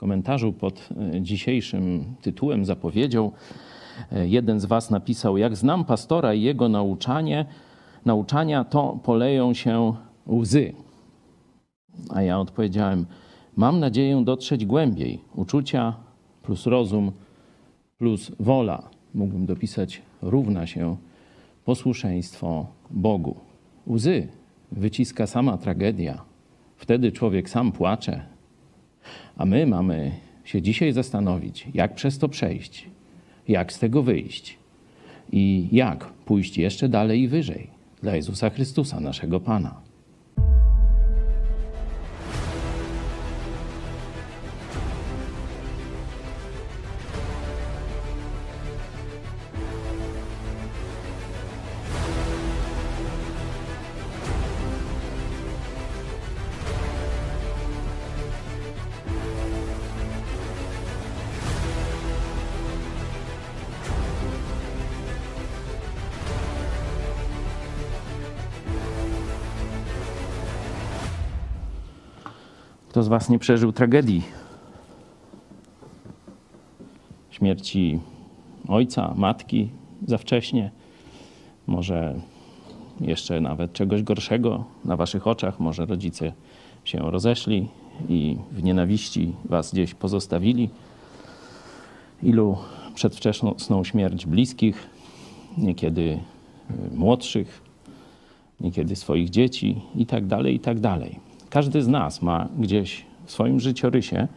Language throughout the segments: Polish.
komentarzu pod e, dzisiejszym tytułem, zapowiedzią, e, jeden z Was napisał: Jak znam pastora i jego nauczanie, nauczania, to poleją się łzy. A ja odpowiedziałem: Mam nadzieję dotrzeć głębiej. Uczucia plus rozum plus wola, mógłbym dopisać, równa się posłuszeństwo Bogu. Łzy wyciska sama tragedia. Wtedy człowiek sam płacze, a my mamy się dzisiaj zastanowić, jak przez to przejść, jak z tego wyjść i jak pójść jeszcze dalej i wyżej dla Jezusa Chrystusa, naszego Pana. Was nie przeżył tragedii? Śmierci ojca, matki za wcześnie, może jeszcze nawet czegoś gorszego na Waszych oczach, może rodzice się rozeszli i w nienawiści Was gdzieś pozostawili. Ilu przedwczesną śmierć bliskich, niekiedy y, młodszych, niekiedy swoich dzieci i tak dalej, i tak dalej. Każdy z nas ma gdzieś w swoim życiorysie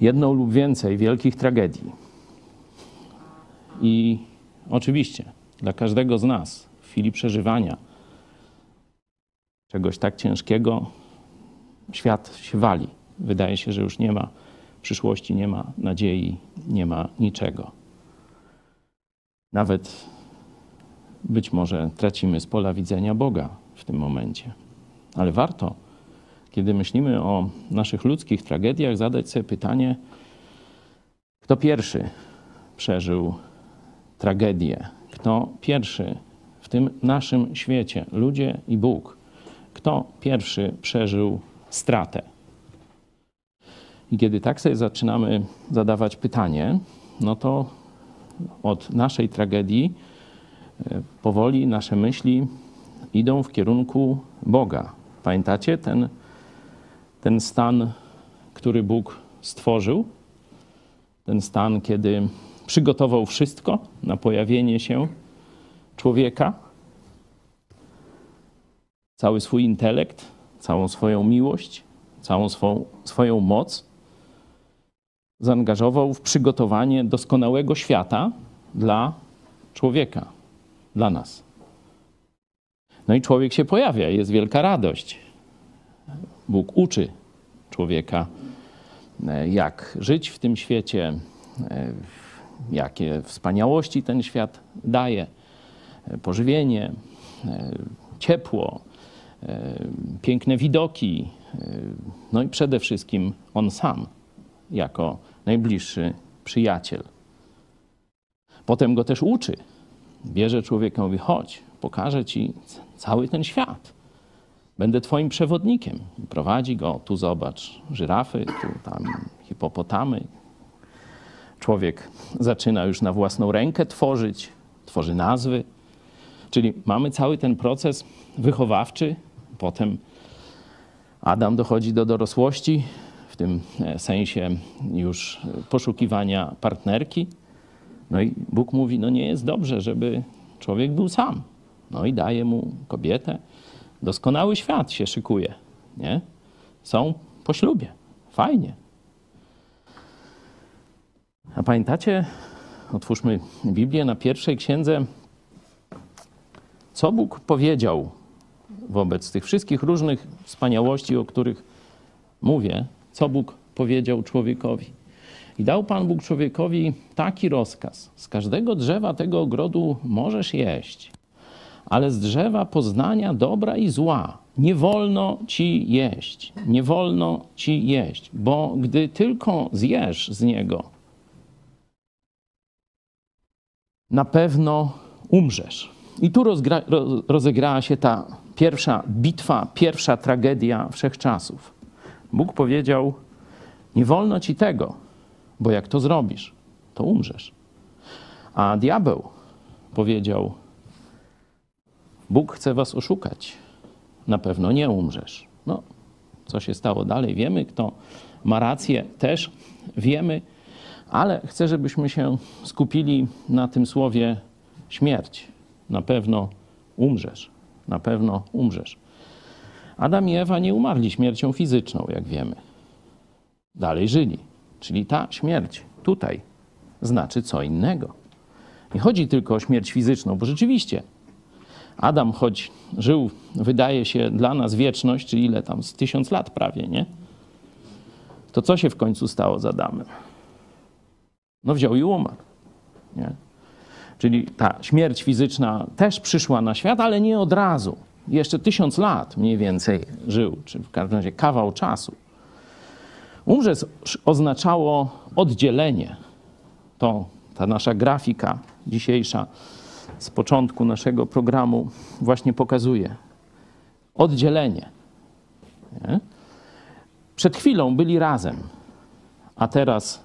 jedną lub więcej wielkich tragedii. I oczywiście dla każdego z nas w chwili przeżywania czegoś tak ciężkiego świat się wali. Wydaje się, że już nie ma przyszłości, nie ma nadziei, nie ma niczego. Nawet być może tracimy z pola widzenia Boga w tym momencie. Ale warto, kiedy myślimy o naszych ludzkich tragediach, zadać sobie pytanie, kto pierwszy przeżył tragedię, kto pierwszy w tym naszym świecie, ludzie i Bóg, kto pierwszy przeżył stratę. I kiedy tak sobie zaczynamy zadawać pytanie, no to od naszej tragedii e, powoli nasze myśli idą w kierunku Boga, Pamiętacie ten, ten stan, który Bóg stworzył? Ten stan, kiedy przygotował wszystko na pojawienie się człowieka? Cały swój intelekt, całą swoją miłość, całą swą, swoją moc zaangażował w przygotowanie doskonałego świata dla człowieka, dla nas. No i człowiek się pojawia, jest wielka radość. Bóg uczy człowieka, e, jak żyć w tym świecie, e, jakie wspaniałości ten świat daje, e, pożywienie, ciepło, piękne widoki, no i przede wszystkim on sam, jako najbliższy przyjaciel. Potem go też uczy. Bierze człowieka i mówi: chodź, pokażę ci cały ten świat. Będę twoim przewodnikiem. Prowadzi go, tu zobacz, żyrafy, tu tam hipopotamy. Człowiek zaczyna już na własną rękę tworzyć, tworzy nazwy. Czyli mamy cały ten proces wychowawczy. Potem Adam dochodzi do dorosłości, w tym e, sensie już poszukiwania partnerki. No i Bóg mówi: No nie jest dobrze, żeby człowiek był sam. No i daje mu kobietę. Doskonały świat się szykuje, nie? Są po ślubie. Fajnie. A pamiętacie, otwórzmy Biblię na pierwszej księdze, co Bóg powiedział wobec tych wszystkich różnych wspaniałości, o których mówię, co Bóg powiedział człowiekowi. I dał Pan Bóg człowiekowi taki rozkaz: z każdego drzewa tego ogrodu możesz jeść, ale z drzewa poznania dobra i zła nie wolno ci jeść, nie wolno ci jeść, bo gdy tylko zjesz z niego, na pewno umrzesz. I tu rozgra, rozegrała się ta pierwsza bitwa, pierwsza tragedia wszechczasów. Bóg powiedział: Nie wolno ci tego, bo jak to zrobisz, to umrzesz. A diabeł powiedział: Bóg chce was oszukać. Na pewno nie umrzesz. No, co się stało dalej, wiemy. Kto ma rację, też wiemy, ale chcę, żebyśmy się skupili na tym słowie śmierć. Na pewno umrzesz. Na pewno umrzesz. Adam i Ewa nie umarli śmiercią fizyczną, jak wiemy. Dalej żyli. Czyli ta śmierć tutaj znaczy co innego. Nie chodzi tylko o śmierć fizyczną, bo rzeczywiście Adam, choć żył, wydaje się, dla nas wieczność, czyli ile tam, z tysiąc lat prawie, nie? To co się w końcu stało z Adamem? No wziął i umarł, nie? Czyli ta śmierć fizyczna też przyszła na świat, ale nie od razu. Jeszcze tysiąc lat mniej więcej żył, czy w każdym razie kawał czasu. Umrzeć oznaczało oddzielenie. To ta nasza grafika dzisiejsza z początku naszego programu właśnie pokazuje. Oddzielenie. Nie? Przed chwilą byli razem, a teraz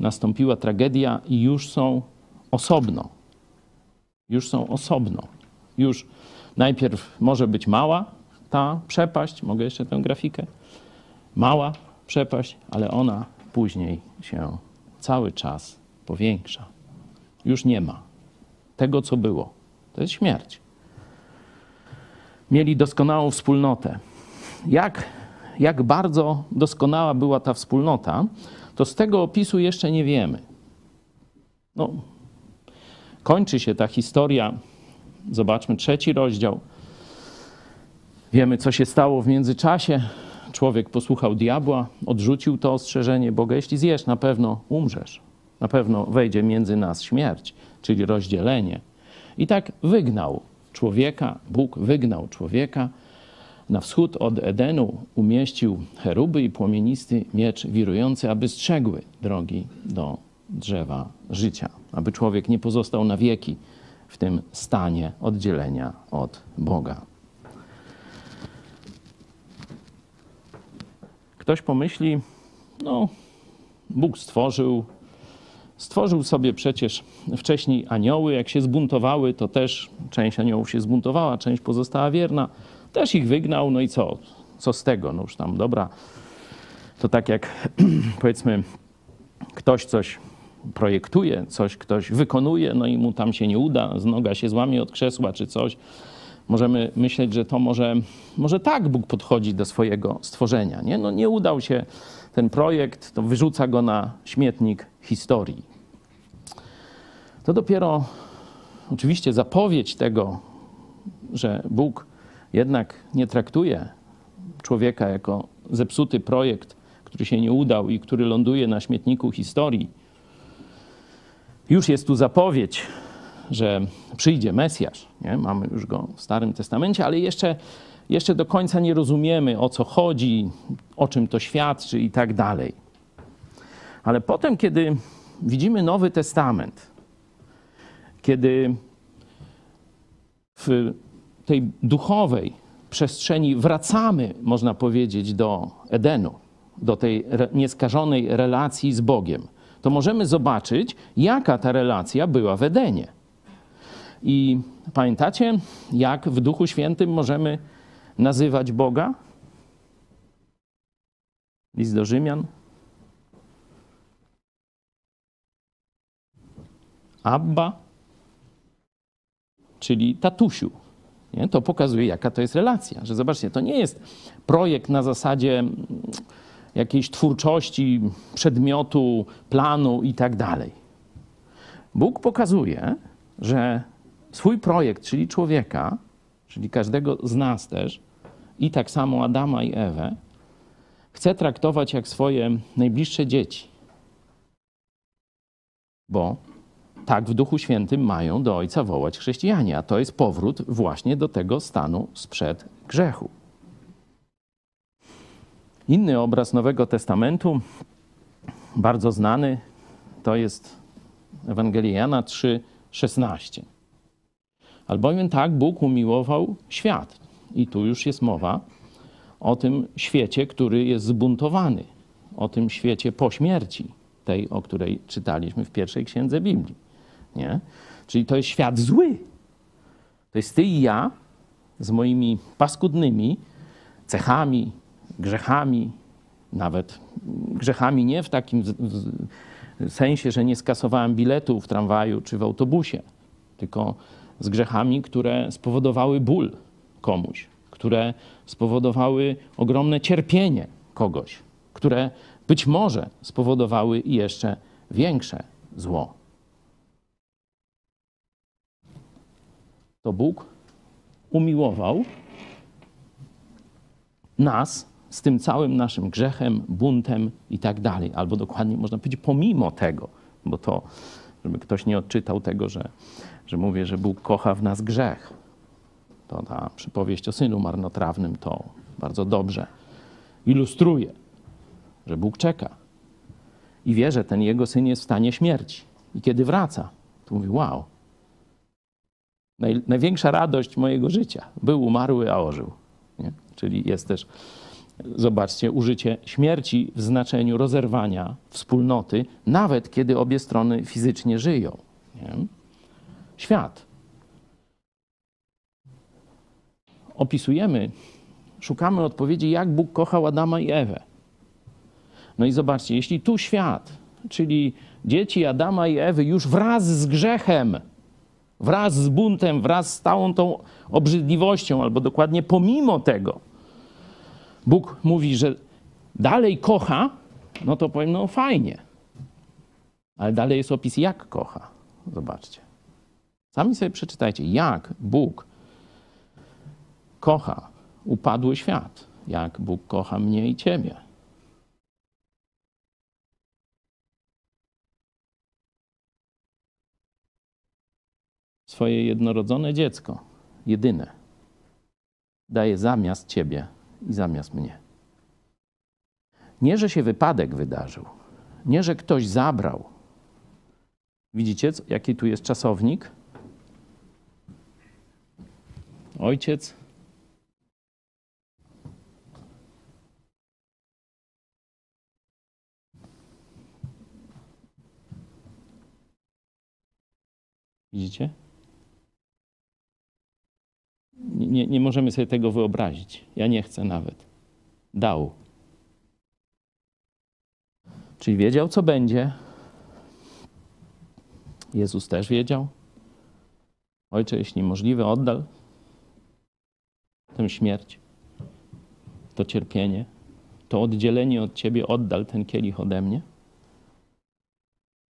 nastąpiła tragedia i już są osobno. Już są osobno. Już najpierw może być mała ta przepaść, mogę jeszcze tę grafikę? Mała przepaść, ale ona później się cały czas powiększa. Już nie ma tego, co było. To jest śmierć. Mieli doskonałą wspólnotę. Jak, jak bardzo doskonała była ta wspólnota, to z tego opisu jeszcze nie wiemy. No, kończy się ta historia. Zobaczmy trzeci rozdział. Wiemy, co się stało w międzyczasie. Człowiek posłuchał diabła, odrzucił to ostrzeżenie Boga. Jeśli zjesz, na pewno umrzesz. Na pewno wejdzie między nas śmierć czyli rozdzielenie. I tak wygnał człowieka, Bóg wygnał człowieka. Na wschód od Edenu umieścił cheruby i płomienisty miecz wirujący, aby strzegły drogi do drzewa życia, aby człowiek nie pozostał na wieki w tym stanie oddzielenia od Boga. Ktoś pomyśli, no, Bóg stworzył Stworzył sobie przecież wcześniej anioły. Jak się zbuntowały, to też część aniołów się zbuntowała, część pozostała wierna. Też ich wygnał, no i co? Co z tego? No już tam, dobra. To tak jak powiedzmy, ktoś coś projektuje, coś ktoś wykonuje, no i mu tam się nie uda, z noga się złamie od krzesła czy coś. Możemy myśleć, że to może, może tak Bóg podchodzi do swojego stworzenia. Nie? No nie udał się ten projekt, to wyrzuca go na śmietnik historii. To dopiero oczywiście zapowiedź tego, że Bóg jednak nie traktuje człowieka jako zepsuty projekt, który się nie udał i który ląduje na śmietniku historii. Już jest tu zapowiedź, że przyjdzie Mesjasz. Nie? Mamy już go w Starym Testamencie, ale jeszcze jeszcze do końca nie rozumiemy, o co chodzi, o czym to świadczy i tak dalej. Ale potem, kiedy widzimy Nowy Testament, kiedy w tej duchowej przestrzeni wracamy, można powiedzieć, do Edenu, do tej nieskażonej relacji z Bogiem, to możemy zobaczyć, jaka ta relacja była w Edenie. I pamiętacie, jak w Duchu Świętym możemy nazywać Boga? List do Rzymian. Abba, czyli tatusiu. Nie? To pokazuje, jaka to jest relacja. Że zobaczcie, to nie jest projekt na zasadzie mm, jakiejś twórczości, przedmiotu, planu i tak dalej. Bóg pokazuje, że swój projekt, czyli człowieka, czyli każdego z nas też, i tak samo Adama i Ewę, chce traktować jak swoje najbliższe dzieci. Bo tak w Duchu Świętym mają do Ojca wołać chrześcijanie, a to jest powrót właśnie do tego stanu sprzed grzechu. Inny obraz Nowego Testamentu, bardzo znany, to jest Ewangelia Jana 3,16. Albowiem tak Bóg umiłował świat. I tu już jest mowa o tym świecie, który jest zbuntowany. o tym świecie po śmierci, tej, o której czytaliśmy w pierwszej księdze Biblii. Nie? Czyli to jest świat zły. To jest ty i ja z moimi paskudnymi cechami, grzechami, nawet grzechami nie w takim sensie, że nie skasowałem biletu w tramwaju czy w autobusie, tylko z grzechami, które spowodowały ból komuś, które spowodowały ogromne cierpienie kogoś, które być może spowodowały jeszcze większe zło. To Bóg umiłował nas z tym całym naszym grzechem, buntem i tak dalej. Albo dokładnie można powiedzieć pomimo tego, bo to, żeby ktoś nie odczytał tego, że, że mówię, że Bóg kocha w nas grzech. To ta przypowieść o synu marnotrawnym to bardzo dobrze ilustruje, że Bóg czeka i wie, że ten jego syn jest w stanie śmierci. I kiedy wraca, to mówi: Wow, naj, największa radość mojego życia. Był umarły, a ożył. Nie? Czyli jest też zobaczcie, użycie śmierci w znaczeniu rozerwania wspólnoty, nawet kiedy obie strony fizycznie żyją. Nie? Świat. Opisujemy, szukamy odpowiedzi, jak Bóg kochał Adama i Ewę. No i zobaczcie, jeśli tu świat, czyli dzieci Adama i Ewy już wraz z grzechem, wraz z buntem, wraz z całą tą obrzydliwością, albo dokładnie pomimo tego, Bóg mówi, że dalej kocha, no to powiem, no fajnie. Ale dalej jest opis, jak kocha. Zobaczcie. Sami sobie przeczytajcie, jak Bóg kocha upadły świat, jak Bóg kocha mnie i ciebie. Swoje jednorodzone dziecko, jedyne, daje zamiast ciebie i zamiast mnie. Nie, że się wypadek wydarzył, nie, że ktoś zabrał. Widzicie, jaki tu jest czasownik? Ojciec Widzicie? Nie, nie możemy sobie tego wyobrazić. Ja nie chcę nawet. Dał. Czyli wiedział, co będzie. Jezus też wiedział. Ojcze, jeśli możliwe, oddal tę śmierć, to cierpienie, to oddzielenie od Ciebie, oddal ten kielich ode mnie.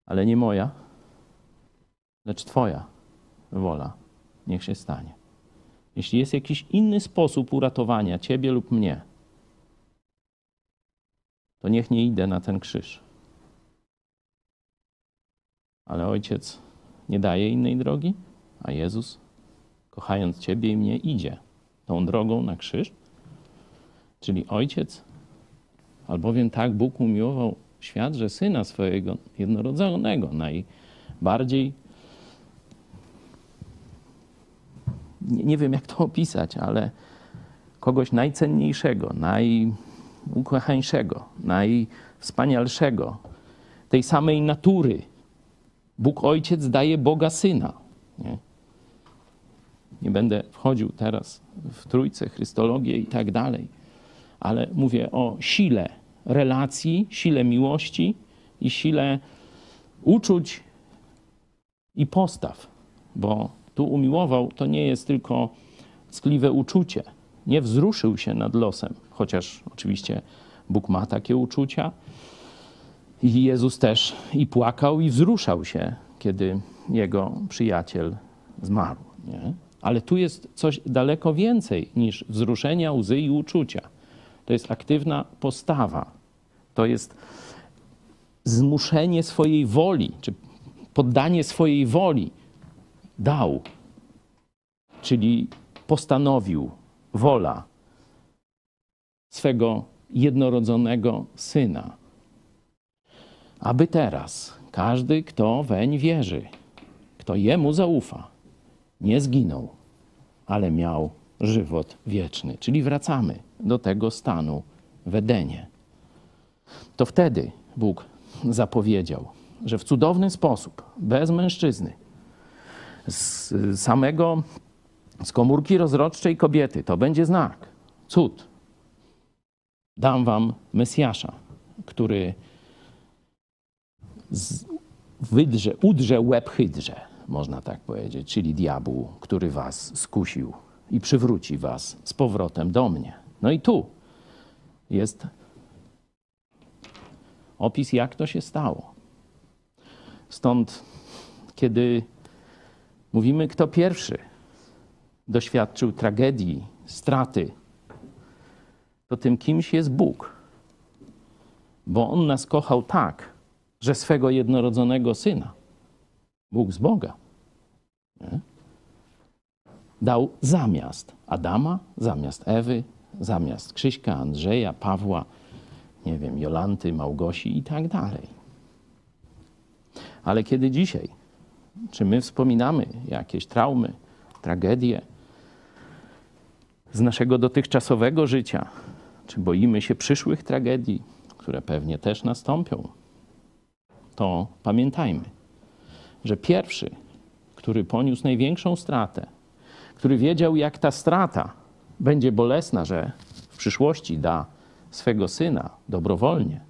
Ale nie moja, lecz Twoja wola niech się stanie. Jeśli jest jakiś inny sposób uratowania ciebie lub mnie, to niech nie idę na ten krzyż. Ale ojciec nie daje innej drogi, a Jezus, kochając ciebie i mnie, idzie tą drogą na krzyż. Czyli ojciec, albowiem tak Bóg umiłował świat, że syna swojego jednorodzonego, najbardziej nie, wiem jak to opisać, ale kogoś najcenniejszego, najukochańszego, najwspanialszego, tej samej natury. Bóg Ojciec daje Boga Syna. Nie? nie będę wchodził teraz w trójce, Chrystologię i tak dalej, ale mówię o sile relacji, sile miłości i sile uczuć i postaw, bo tu umiłował, to nie jest tylko ckliwe uczucie. Nie wzruszył się nad losem, chociaż oczywiście Bóg ma takie uczucia. I Jezus też i płakał, i wzruszał się, kiedy jego przyjaciel zmarł. Nie? Ale tu jest coś daleko więcej niż wzruszenia, łzy i uczucia. To jest aktywna postawa. To jest zmuszenie swojej woli, czy poddanie swojej woli dał, czyli postanowił, wola swego jednorodzonego syna, aby teraz każdy, kto weń wierzy, kto jemu zaufa, nie zginął, ale miał żywot wieczny. Czyli wracamy do tego stanu w Edenie. to wtedy Bóg zapowiedział, że w cudowny sposób, bez mężczyzny, z samego, z komórki rozrodczej kobiety, to będzie znak, cud. Dam wam Mesjasza, który wydrze, udrze łeb hydrze, można tak powiedzieć, czyli diabłu, który was skusił i przywróci was z powrotem do mnie. No i tu jest opis, jak to się stało. Stąd, kiedy mówimy, kto pierwszy doświadczył tragedii, straty, to tym kimś jest Bóg. Bo On nas kochał tak, że swego jednorodzonego syna, Bóg z Boga, nie? dał zamiast Adama, zamiast Ewy, zamiast Krzyśka, Andrzeja, Pawła, nie wiem, Jolanty, Małgosi i tak dalej. Ale kiedy dzisiaj, czy my wspominamy jakieś traumy, tragedie z naszego dotychczasowego życia, czy boimy się przyszłych tragedii, które pewnie też nastąpią, to pamiętajmy, że pierwszy, który poniósł największą stratę, który wiedział, jak ta strata będzie bolesna, że w przyszłości da swego syna dobrowolnie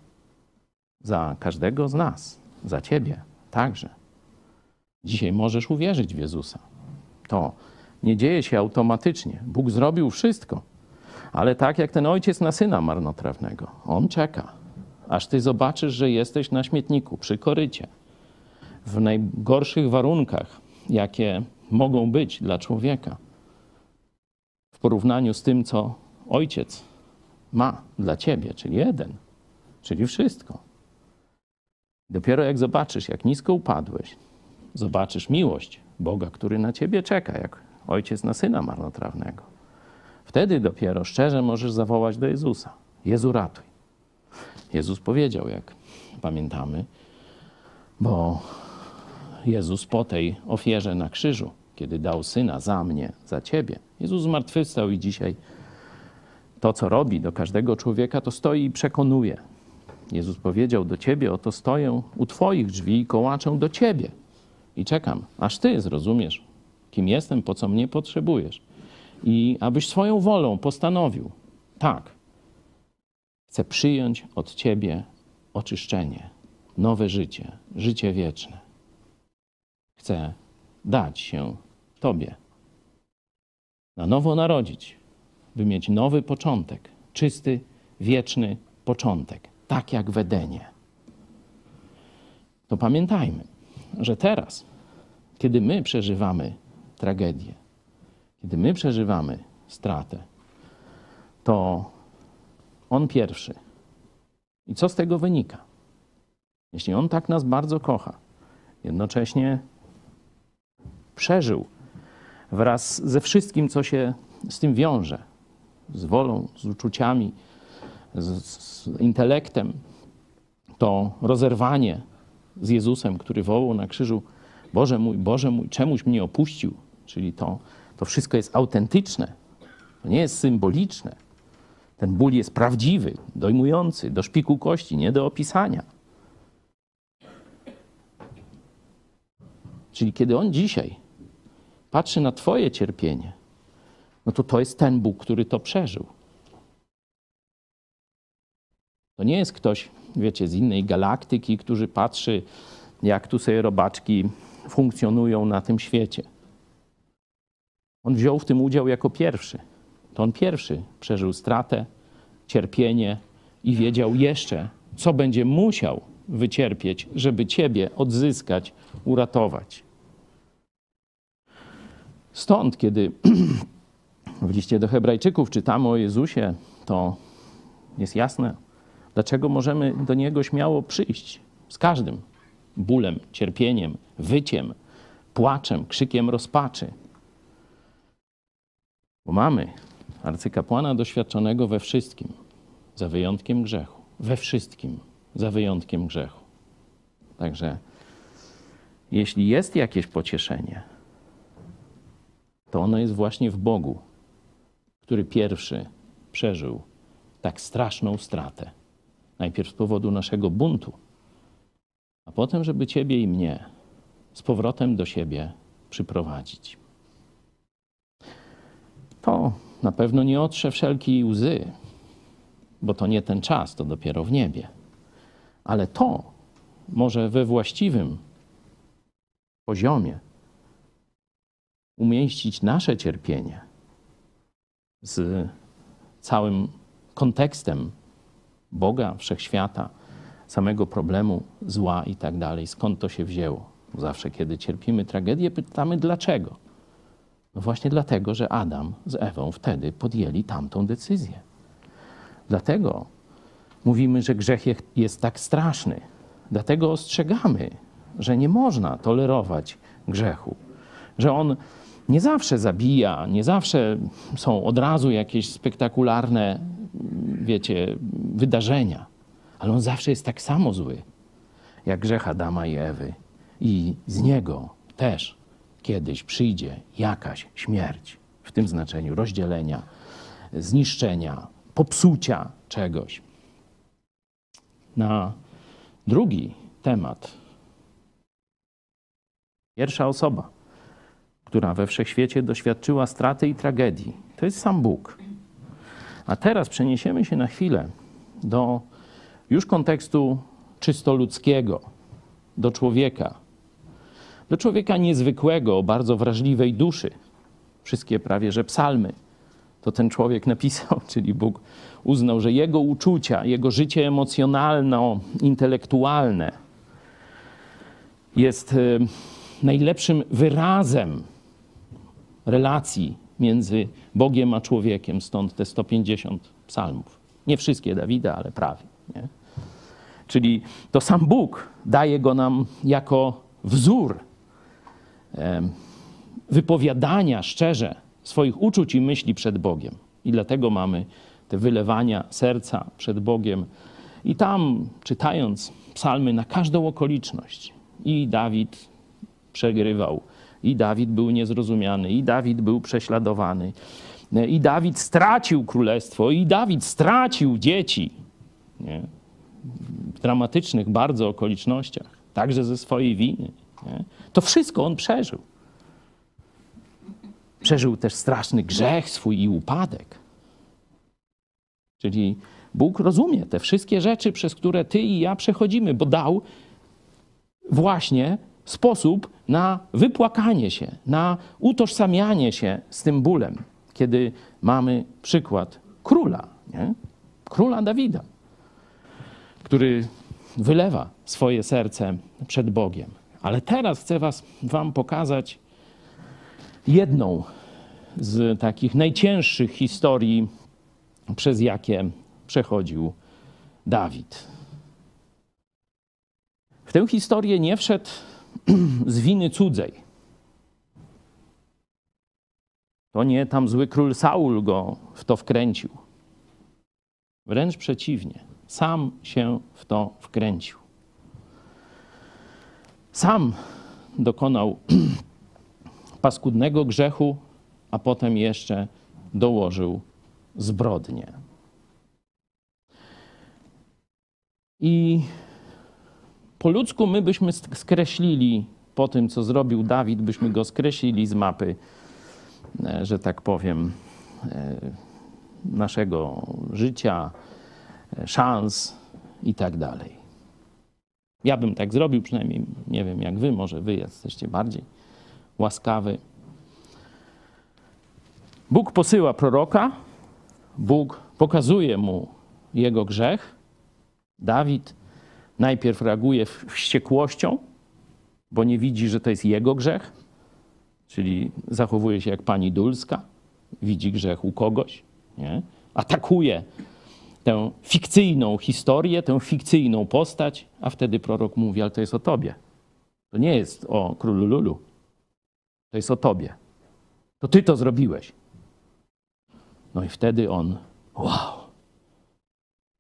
za każdego z nas, za ciebie także. Dzisiaj możesz uwierzyć w Jezusa. To nie dzieje się automatycznie. Bóg zrobił wszystko, ale tak jak ten ojciec na syna marnotrawnego, on czeka, aż ty zobaczysz, że jesteś na śmietniku, przy korycie, w najgorszych warunkach, jakie mogą być dla człowieka, w porównaniu z tym, co ojciec ma dla ciebie, czyli jeden, czyli wszystko. Dopiero jak zobaczysz, jak nisko upadłeś, zobaczysz miłość Boga, który na ciebie czeka, jak ojciec na syna marnotrawnego. Wtedy dopiero szczerze możesz zawołać do Jezusa: Jezu, ratuj. Jezus powiedział, jak pamiętamy, bo Jezus po tej ofierze na krzyżu, kiedy dał syna za mnie, za ciebie, Jezus zmartwychwstał i dzisiaj to, co robi do każdego człowieka, to stoi i przekonuje. Jezus powiedział do ciebie: Oto stoję u twoich drzwi i kołaczę do ciebie. I czekam, aż ty zrozumiesz, kim jestem, po co mnie potrzebujesz. I abyś swoją wolą postanowił, tak, chcę przyjąć od ciebie oczyszczenie, nowe życie, życie wieczne. Chcę dać się tobie, na nowo narodzić, by mieć nowy początek, czysty, wieczny początek, tak jak w Edenie. To pamiętajmy, że teraz, kiedy my przeżywamy tragedię, kiedy my przeżywamy stratę, to On pierwszy. I co z tego wynika? Jeśli On tak nas bardzo kocha, jednocześnie przeżył wraz ze wszystkim, co się z tym wiąże, z wolą, z uczuciami, z, z intelektem, to rozerwanie z Jezusem, który wołał na krzyżu: Boże mój, Boże mój, czemuś mnie opuścił, czyli to, to wszystko jest autentyczne, to nie jest symboliczne. Ten ból jest prawdziwy, dojmujący, do szpiku kości, nie do opisania. Czyli kiedy on dzisiaj patrzy na Twoje cierpienie, no to to jest ten Bóg, który to przeżył. To nie jest ktoś, wiecie, z innej galaktyki, który patrzy, jak tu sobie robaczki funkcjonują na tym świecie. On wziął w tym udział jako pierwszy. To on pierwszy przeżył stratę, cierpienie i wiedział jeszcze, co będzie musiał wycierpieć, żeby Ciebie odzyskać, uratować. Stąd, kiedy w liście do Hebrajczyków czytamy o Jezusie, to jest jasne, dlaczego możemy do Niego śmiało przyjść z każdym bólem, cierpieniem, wyciem, płaczem, krzykiem rozpaczy. Bo mamy arcykapłana doświadczonego we wszystkim, za wyjątkiem grzechu. We wszystkim, za wyjątkiem grzechu. Także jeśli jest jakieś pocieszenie, to ono jest właśnie w Bogu, który pierwszy przeżył tak straszną stratę, Najpierw z powodu naszego buntu, a potem, żeby Ciebie i mnie z powrotem do siebie przyprowadzić. To na pewno nie otrze wszelkiej łzy, bo to nie ten czas, to dopiero w niebie. Ale to może we właściwym poziomie umieścić nasze cierpienie z całym kontekstem Boga, wszechświata, samego problemu, zła i tak dalej. Skąd to się wzięło? Zawsze, kiedy cierpimy tragedię, pytamy dlaczego. No właśnie dlatego, że Adam z Ewą wtedy podjęli tamtą decyzję. Dlatego mówimy, że grzech jest tak straszny. Dlatego ostrzegamy, że nie można tolerować grzechu, że on nie zawsze zabija, nie zawsze są od razu jakieś spektakularne, wiecie, wydarzenia, ale on zawsze jest tak samo zły, jak grzech Adama i Ewy. I z niego też kiedyś przyjdzie jakaś śmierć, w tym znaczeniu rozdzielenia, zniszczenia, popsucia czegoś. Na drugi temat. Pierwsza osoba, która we wszechświecie doświadczyła straty i tragedii, to jest sam Bóg. A teraz przeniesiemy się na chwilę do już kontekstu czysto ludzkiego, do człowieka, do człowieka niezwykłego, o bardzo wrażliwej duszy. Wszystkie prawie że psalmy to ten człowiek napisał, czyli Bóg uznał, że jego uczucia, jego życie emocjonalno-intelektualne jest e, najlepszym wyrazem relacji między Bogiem a człowiekiem, stąd te 150 psalmów. Nie wszystkie Dawida, ale prawie. Nie? Czyli to sam Bóg daje go nam jako wzór wypowiadania szczerze swoich uczuć i myśli przed Bogiem. I dlatego mamy te wylewania serca przed Bogiem. I tam, czytając psalmy na każdą okoliczność, i Dawid przegrywał, i Dawid był niezrozumiany, i Dawid był prześladowany, i Dawid stracił królestwo, i Dawid stracił dzieci. Nie? W dramatycznych bardzo okolicznościach, także ze swojej winy. Nie? To wszystko on przeżył. Przeżył też straszny grzech swój i upadek. Czyli Bóg rozumie te wszystkie rzeczy, przez które ty i ja przechodzimy, bo dał właśnie sposób na wypłakanie się, na utożsamianie się z tym bólem, kiedy mamy przykład króla, nie? króla Dawida, który wylewa swoje serce przed Bogiem. Ale teraz chcę was, Wam pokazać jedną z takich najcięższych historii, przez jakie przechodził Dawid. W tę historię nie wszedł z winy cudzej. To nie tam zły król Saul go w to wkręcił. Wręcz przeciwnie, sam się w to wkręcił. Sam dokonał paskudnego grzechu, a potem jeszcze dołożył zbrodnię. I po ludzku my byśmy skreślili po tym, co zrobił Dawid, byśmy go skreślili z mapy, e, że tak powiem, e, naszego życia, e, szans i tak dalej. Ja bym tak zrobił, przynajmniej nie wiem jak wy, może wy jesteście bardziej łaskawy. Bóg posyła proroka, Bóg pokazuje mu jego grzech. Dawid najpierw reaguje wściekłością, bo nie widzi, że to jest jego grzech, czyli zachowuje się jak pani Dulska, widzi grzech u kogoś, nie? atakuje tę fikcyjną historię, tę fikcyjną postać, a wtedy prorok mówi, ale to jest o tobie. To nie jest o królu Lulu. To jest o tobie. To ty to zrobiłeś. No i wtedy on, wow.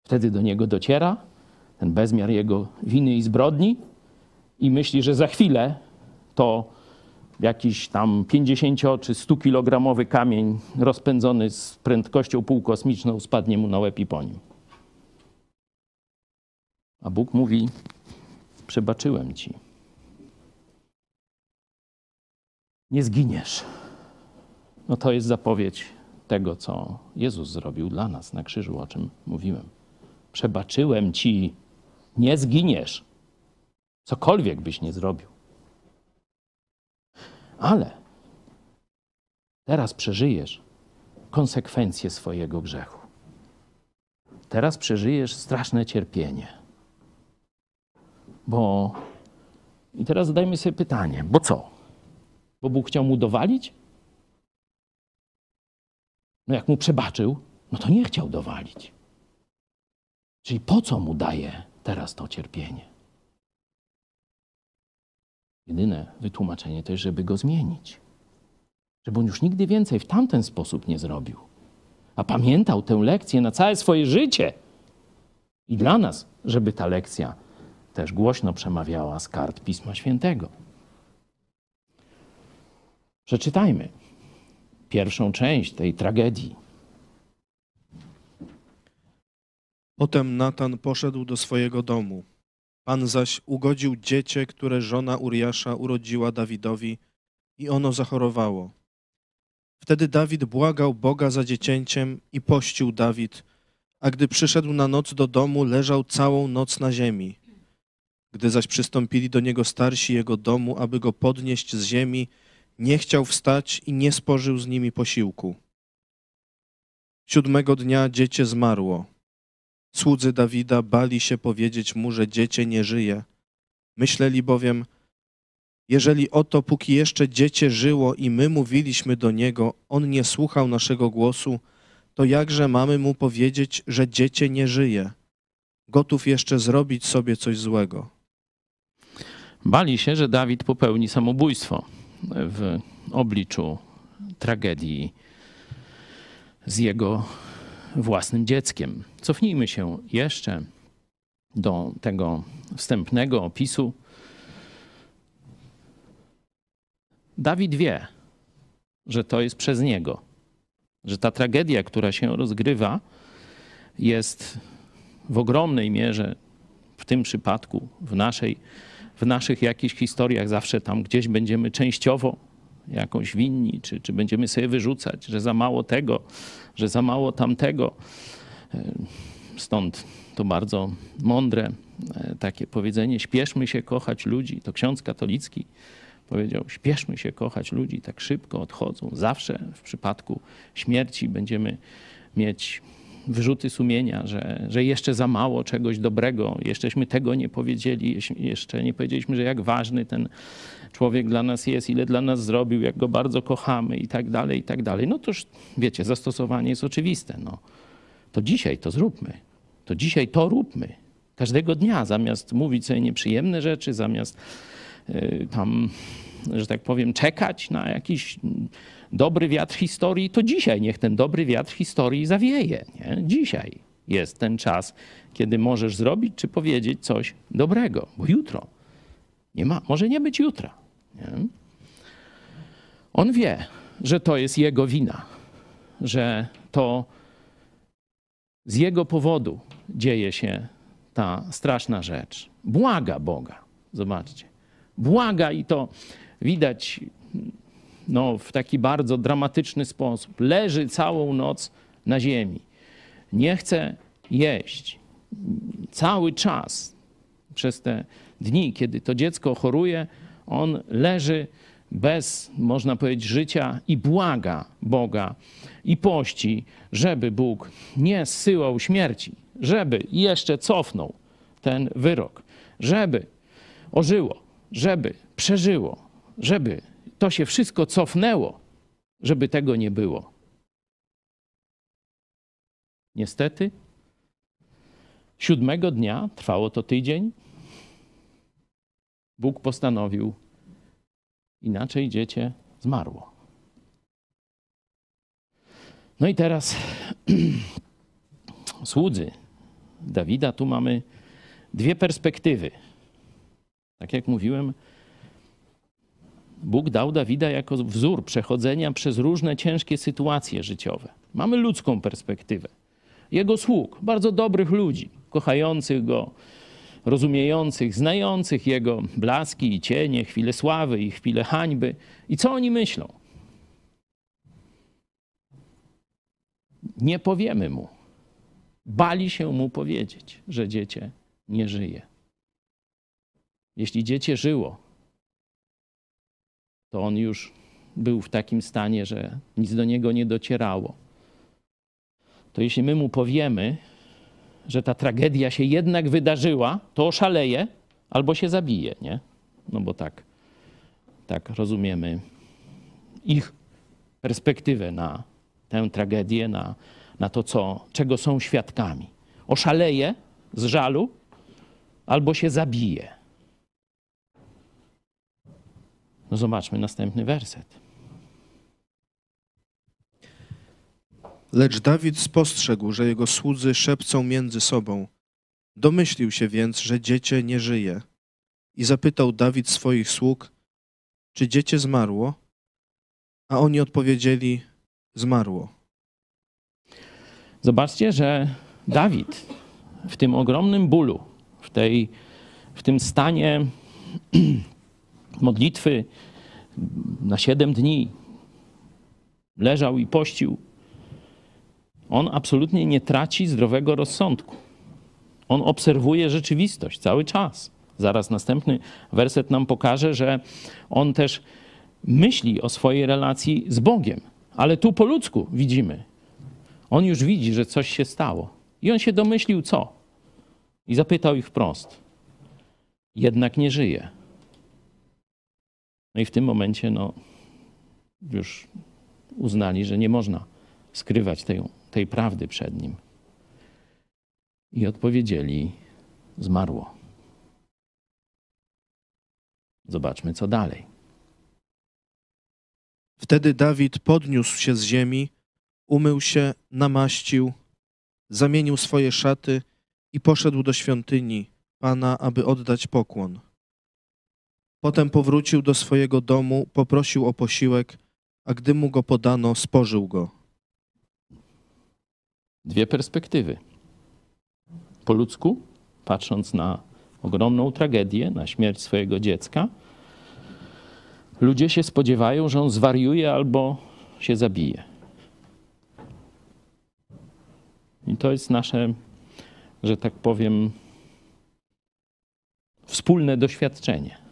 Wtedy do niego dociera ten bezmiar jego winy i zbrodni i myśli, że za chwilę to jakiś tam 50 czy 100 kilogramowy kamień rozpędzony z prędkością półkosmiczną spadnie mu na łeb i po nim. A Bóg mówi: Przebaczyłem ci. Nie zginiesz. No to jest zapowiedź tego, co Jezus zrobił dla nas na krzyżu, o czym mówiłem. Przebaczyłem ci, nie zginiesz. Cokolwiek byś nie zrobił. Ale teraz przeżyjesz konsekwencje swojego grzechu. Teraz przeżyjesz straszne cierpienie. Bo i teraz zadajmy sobie pytanie, bo co? Bo Bóg chciał mu dowalić? No jak mu przebaczył, no to nie chciał dowalić. Czyli po co mu daje teraz to cierpienie? Jedyne wytłumaczenie to jest, żeby go zmienić. Żeby on już nigdy więcej w tamten sposób nie zrobił. A pamiętał tę lekcję na całe swoje życie. I dla nas, żeby ta lekcja też głośno przemawiała z kart Pisma Świętego. Przeczytajmy pierwszą część tej tragedii. Potem Natan poszedł do swojego domu. Pan zaś ugodził dziecię, które żona Uriasza urodziła Dawidowi i ono zachorowało. Wtedy Dawid błagał Boga za dziecięciem i pościł Dawid, a gdy przyszedł na noc do domu, leżał całą noc na ziemi. Gdy zaś przystąpili do niego starsi jego domu, aby go podnieść z ziemi, nie chciał wstać i nie spożył z nimi posiłku. Siódmego dnia dziecię zmarło. Słudzy Dawida bali się powiedzieć mu, że dziecię nie żyje. Myśleli bowiem, jeżeli oto póki jeszcze dziecię żyło i my mówiliśmy do niego, on nie słuchał naszego głosu, to jakże mamy mu powiedzieć, że dziecię nie żyje? Gotów jeszcze zrobić sobie coś złego. Bali się, że Dawid popełni samobójstwo w obliczu tragedii z jego własnym dzieckiem. Cofnijmy się jeszcze do tego wstępnego opisu. Dawid wie, że to jest przez niego, że ta tragedia, która się rozgrywa, jest w ogromnej mierze w tym przypadku, w, naszej, w naszych jakichś historiach, zawsze tam gdzieś będziemy częściowo jakąś winni, czy, czy będziemy sobie wyrzucać, że za mało tego, że za mało tamtego. E, stąd to bardzo mądre e, takie powiedzenie: śpieszmy się kochać ludzi. To ksiądz katolicki powiedział: śpieszmy się kochać ludzi, tak szybko odchodzą. Zawsze w przypadku śmierci będziemy mieć wyrzuty sumienia, że, że jeszcze za mało czegoś dobrego, jeszcześmy tego nie powiedzieli, jeszcze nie powiedzieliśmy, że jak ważny ten człowiek dla nas jest, ile dla nas zrobił, jak go bardzo kochamy i tak dalej, i tak dalej. No toż wiecie, zastosowanie jest oczywiste. No. To dzisiaj to zróbmy. To dzisiaj to róbmy. Każdego dnia, zamiast mówić sobie nieprzyjemne rzeczy, zamiast yy, tam, że tak powiem, czekać na jakiś dobry wiatr historii, to dzisiaj niech ten dobry wiatr historii zawieje. Nie? Dzisiaj jest ten czas, kiedy możesz zrobić czy powiedzieć coś dobrego, bo jutro nie ma, może nie być jutra. Nie? On wie, że to jest jego wina, że to z jego powodu dzieje się ta straszna rzecz. Błaga Boga. Zobaczcie. Błaga i to widać no, w taki bardzo dramatyczny sposób. Leży całą noc na ziemi. Nie chce jeść. Cały czas przez te dni, kiedy to dziecko choruje, on leży bez, można powiedzieć, życia i błaga Boga i pości, żeby Bóg nie zsyłał śmierci, żeby jeszcze cofnął ten wyrok, żeby ożyło, żeby przeżyło, żeby to się wszystko cofnęło, żeby tego nie było. Niestety, siódmego dnia, trwało to tydzień, Bóg postanowił, inaczej dziecię zmarło. No i teraz słudzy Dawida, tu mamy dwie perspektywy. Tak jak mówiłem, Bóg dał Dawida jako wzór przechodzenia przez różne ciężkie sytuacje życiowe. Mamy ludzką perspektywę. Jego sług, bardzo dobrych ludzi, kochających go, rozumiejących, znających Jego blaski i cienie, chwile sławy i chwile hańby. I co oni myślą? Nie powiemy mu. Bali się mu powiedzieć, że dziecię nie żyje. Jeśli dziecię żyło, to on już był w takim stanie, że nic do niego nie docierało. To jeśli my mu powiemy, że ta tragedia się jednak wydarzyła, to oszaleje albo się zabije, nie? No bo tak, tak rozumiemy ich perspektywę na tę tragedię, na, na to, co, czego są świadkami. Oszaleje z żalu albo się zabije. No zobaczmy następny werset. Lecz Dawid spostrzegł, że jego słudzy szepcą między sobą. Domyślił się więc, że dziecię nie żyje. I zapytał Dawid swoich sług, czy dziecię zmarło? A oni odpowiedzieli, zmarło. Zobaczcie, że Dawid w tym ogromnym bólu, w, tej, w tym stanie modlitwy na siedem dni, leżał i pościł on absolutnie nie traci zdrowego rozsądku. On obserwuje rzeczywistość cały czas. Zaraz następny werset nam pokaże, że on też myśli o swojej relacji z Bogiem. Ale tu po ludzku widzimy. On już widzi, że coś się stało. I on się domyślił co? I zapytał ich wprost. Jednak nie żyje. No i w tym momencie no, już uznali, że nie można skrywać tej, tej prawdy przed nim. I odpowiedzieli: Zmarło. Zobaczmy, co dalej. Wtedy Dawid podniósł się z ziemi, umył się, namaścił, zamienił swoje szaty i poszedł do świątyni Pana, aby oddać pokłon. Potem powrócił do swojego domu, poprosił o posiłek, a gdy mu go podano, spożył go dwie perspektywy. Po ludzku, patrząc na ogromną tragedię, na śmierć swojego dziecka, ludzie się spodziewają, że on zwariuje albo się zabije. I to jest nasze, że tak powiem, wspólne doświadczenie.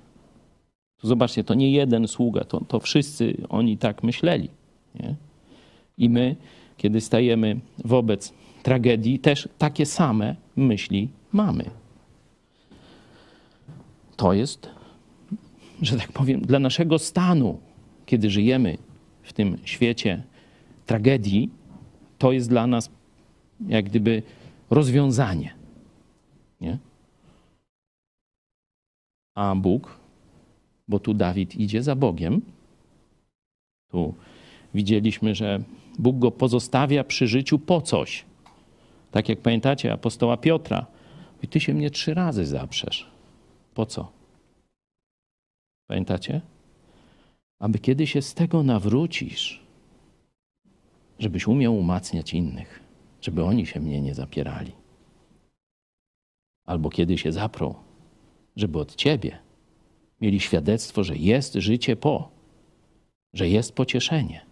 Tu zobaczcie, to nie jeden sługa, to, to wszyscy oni tak myśleli. Nie? I my kiedy stajemy wobec tragedii, też takie same myśli mamy. To jest, że tak powiem, dla naszego stanu, kiedy żyjemy w tym świecie tragedii, to jest dla nas jak gdyby rozwiązanie. Nie? A Bóg, bo tu Dawid idzie za Bogiem, tu widzieliśmy, że Bóg go pozostawia przy życiu po coś. Tak jak pamiętacie apostoła Piotra. I ty się mnie trzy razy zaprzesz. Po co? Pamiętacie? Aby kiedy się z tego nawrócisz, żebyś umiał umacniać innych, żeby oni się mnie nie zapierali. Albo kiedy się zaprą, żeby od ciebie mieli świadectwo, że jest życie po, że jest pocieszenie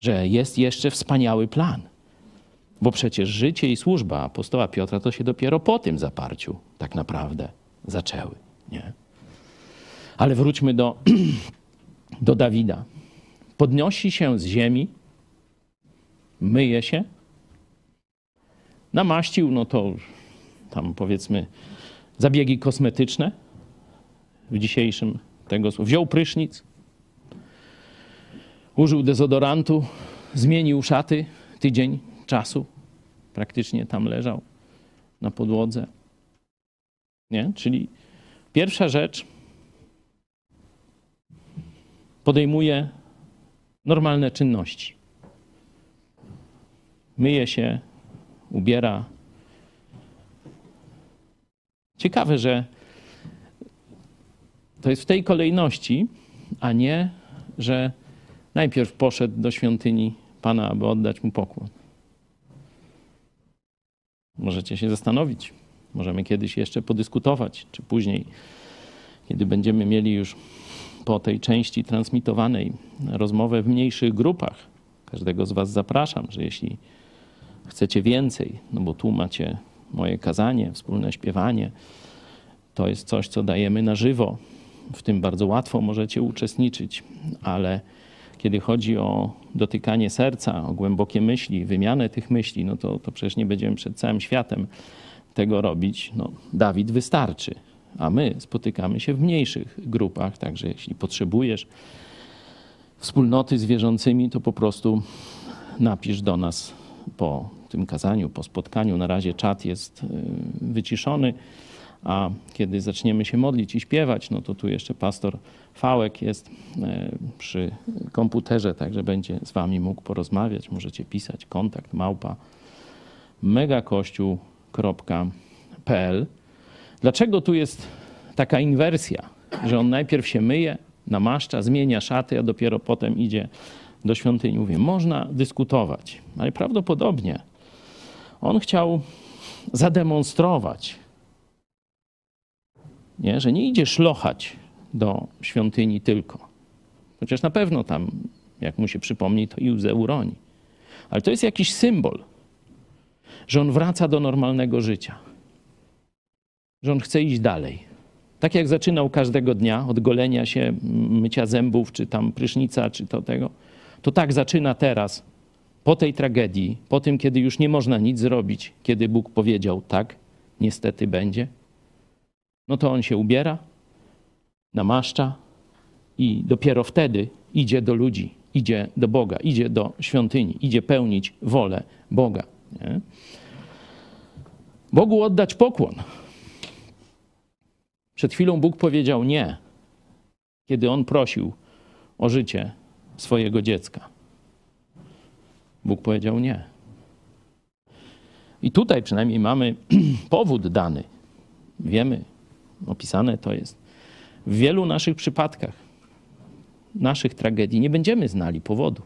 że jest jeszcze wspaniały plan. Bo przecież życie i służba apostoła Piotra to się dopiero po tym zaparciu tak naprawdę zaczęły. Nie? Ale wróćmy do, do Dawida. Podnosi się z ziemi, myje się, namaścił, no to tam powiedzmy zabiegi kosmetyczne w dzisiejszym tego wziął prysznic, użył dezodorantu, zmienił szaty, tydzień czasu praktycznie tam leżał na podłodze. Nie? Czyli pierwsza rzecz podejmuje normalne czynności. Myje się, ubiera. Ciekawe, że to jest w tej kolejności, a nie, że najpierw poszedł do świątyni Pana, aby oddać mu pokłon. Możecie się zastanowić, Możemy kiedyś jeszcze podyskutować, czy później, kiedy będziemy mieli już po tej części transmitowanej rozmowę w mniejszych grupach. Każdego z Was zapraszam, że jeśli chcecie więcej, no bo tu macie moje kazanie, wspólne śpiewanie, to jest coś, co dajemy na żywo. W tym bardzo łatwo możecie uczestniczyć, ale kiedy chodzi o dotykanie serca, o głębokie myśli, wymianę tych myśli, no to, to przecież nie będziemy przed całym światem tego robić. No, Dawid wystarczy, a my spotykamy się w mniejszych grupach, także jeśli potrzebujesz wspólnoty z wierzącymi, to po prostu napisz do nas po tym kazaniu, po spotkaniu. Na razie czat jest y, wyciszony, a kiedy zaczniemy się modlić i śpiewać, no to tu jeszcze pastor Fałek jest y, przy komputerze, także będzie z wami mógł porozmawiać. Możecie pisać kontakt małpa megakościół.pl. Dlaczego tu jest taka inwersja, że on najpierw się myje, namaszcza, zmienia szaty, a dopiero potem idzie do świątyni? Mówię, można dyskutować, ale prawdopodobnie on chciał zademonstrować, nie, że nie idzie szlochać do świątyni tylko. Chociaż na pewno tam, jak mu się przypomni, to i łzę uroni. Ale to jest jakiś symbol, że on wraca do normalnego życia, że on chce iść dalej. Tak jak zaczynał każdego dnia od golenia się, mycia zębów, czy tam prysznica, czy to tego, to tak zaczyna teraz po tej tragedii, po tym, kiedy już nie można nic zrobić, kiedy Bóg powiedział tak, niestety będzie, no to on się ubiera, namaszcza i dopiero wtedy idzie do ludzi, idzie do Boga, idzie do świątyni, idzie pełnić wolę Boga. Nie? Bogu oddać pokłon. Przed chwilą Bóg powiedział nie, kiedy on prosił o życie swojego dziecka. Bóg powiedział nie. I tutaj przynajmniej mamy powód dany. Wiemy, opisane to jest. W wielu naszych przypadkach, naszych tragedii, nie będziemy znali powodu.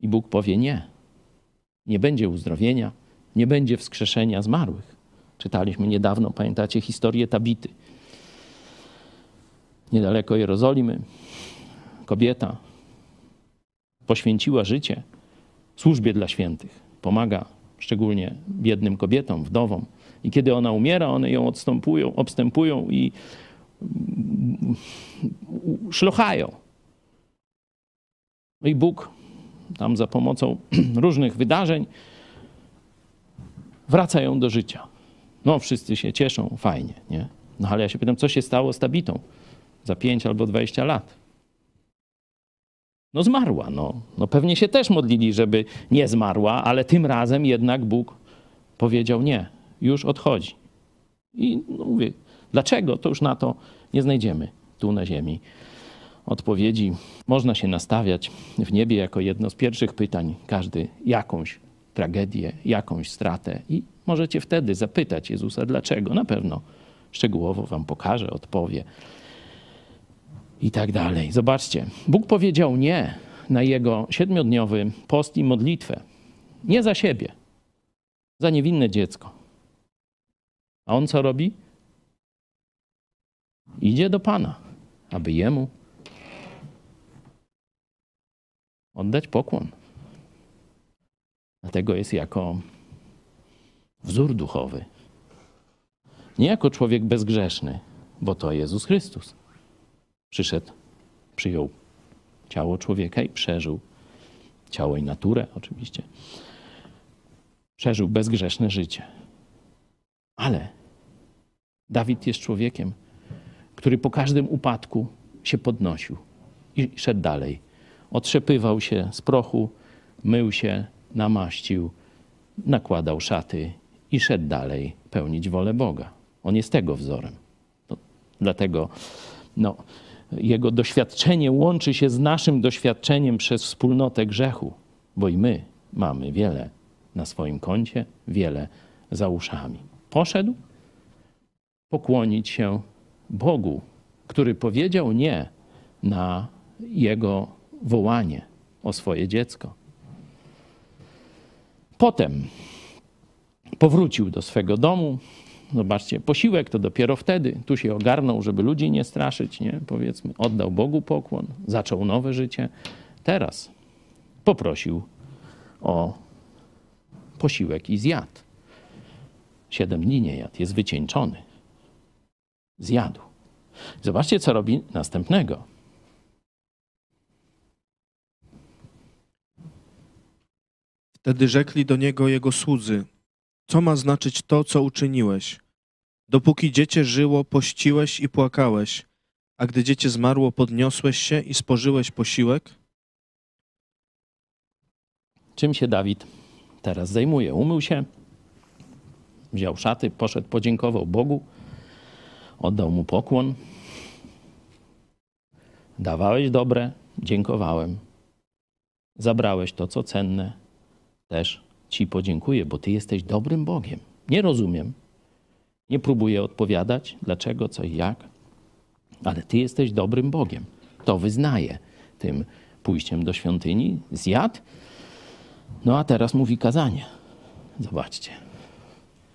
I Bóg powie nie. Nie będzie uzdrowienia, nie będzie wskrzeszenia zmarłych. Czytaliśmy niedawno, pamiętacie, historię Tabity. Niedaleko Jerozolimy kobieta poświęciła życie służbie dla świętych. Pomaga szczególnie biednym kobietom, wdowom. I kiedy ona umiera, one ją odstępują, obstępują i szlochają. No i Bóg tam za pomocą różnych wydarzeń wraca ją do życia. No, wszyscy się cieszą, fajnie, nie? No ale ja się pytam, co się stało z Tabitą za 5 albo 20 lat? No zmarła, no. no pewnie się też modlili, żeby nie zmarła, ale tym razem jednak Bóg powiedział nie, już odchodzi. I no mówię, dlaczego? To już na to nie znajdziemy tu na ziemi odpowiedzi. Można się nastawiać w niebie jako jedno z pierwszych pytań, każdy jakąś tragedię, jakąś stratę i możecie wtedy zapytać Jezusa dlaczego. Na pewno szczegółowo wam pokaże, odpowie i tak dalej. Zobaczcie, Bóg powiedział nie na jego siedmiodniowy post i modlitwę. Nie za siebie, za niewinne dziecko. A on co robi? Idzie do Pana, aby jemu oddać pokłon. Dlatego jest jako wzór duchowy. Nie jako człowiek bezgrzeszny, bo to Jezus Chrystus przyszedł, przyjął ciało człowieka i przeżył ciało i naturę, oczywiście. Przeżył bezgrzeszne życie. Ale Dawid jest człowiekiem, który po każdym upadku się podnosił i szedł dalej. Otrzepywał się z prochu, mył się, namaścił, nakładał szaty i szedł dalej pełnić wolę Boga. On jest tego wzorem. No, dlatego no, jego doświadczenie łączy się z naszym doświadczeniem przez wspólnotę grzechu, bo i my mamy wiele na swoim koncie, wiele za uszami. Poszedł pokłonić się Bogu, który powiedział nie na jego wołanie o swoje dziecko. Potem powrócił do swego domu. Zobaczcie, posiłek to dopiero wtedy. Tu się ogarnął, żeby ludzi nie straszyć, nie? Powiedzmy, oddał Bogu pokłon, zaczął nowe życie. Teraz poprosił o posiłek i zjadł. Siedem dni nie jadł, jest wycieńczony. Zjadł. Zobaczcie, co robi następnego. Wtedy rzekli do niego jego słudzy: Co ma znaczyć to, co uczyniłeś? Dopóki dziecię żyło, pościłeś i płakałeś, a gdy dziecię zmarło, podniosłeś się i spożyłeś posiłek? Czym się Dawid teraz zajmuje? Umył się, wziął szaty, poszedł, podziękował Bogu, oddał mu pokłon. Dawałeś dobre, dziękowałem. Zabrałeś to, co cenne, też Ci podziękuję, bo Ty jesteś dobrym Bogiem. Nie rozumiem, nie próbuję odpowiadać, dlaczego, co i jak, ale Ty jesteś dobrym Bogiem. To wyznaję tym pójściem do świątyni, zjadł. No a teraz mówi kazanie. Zobaczcie.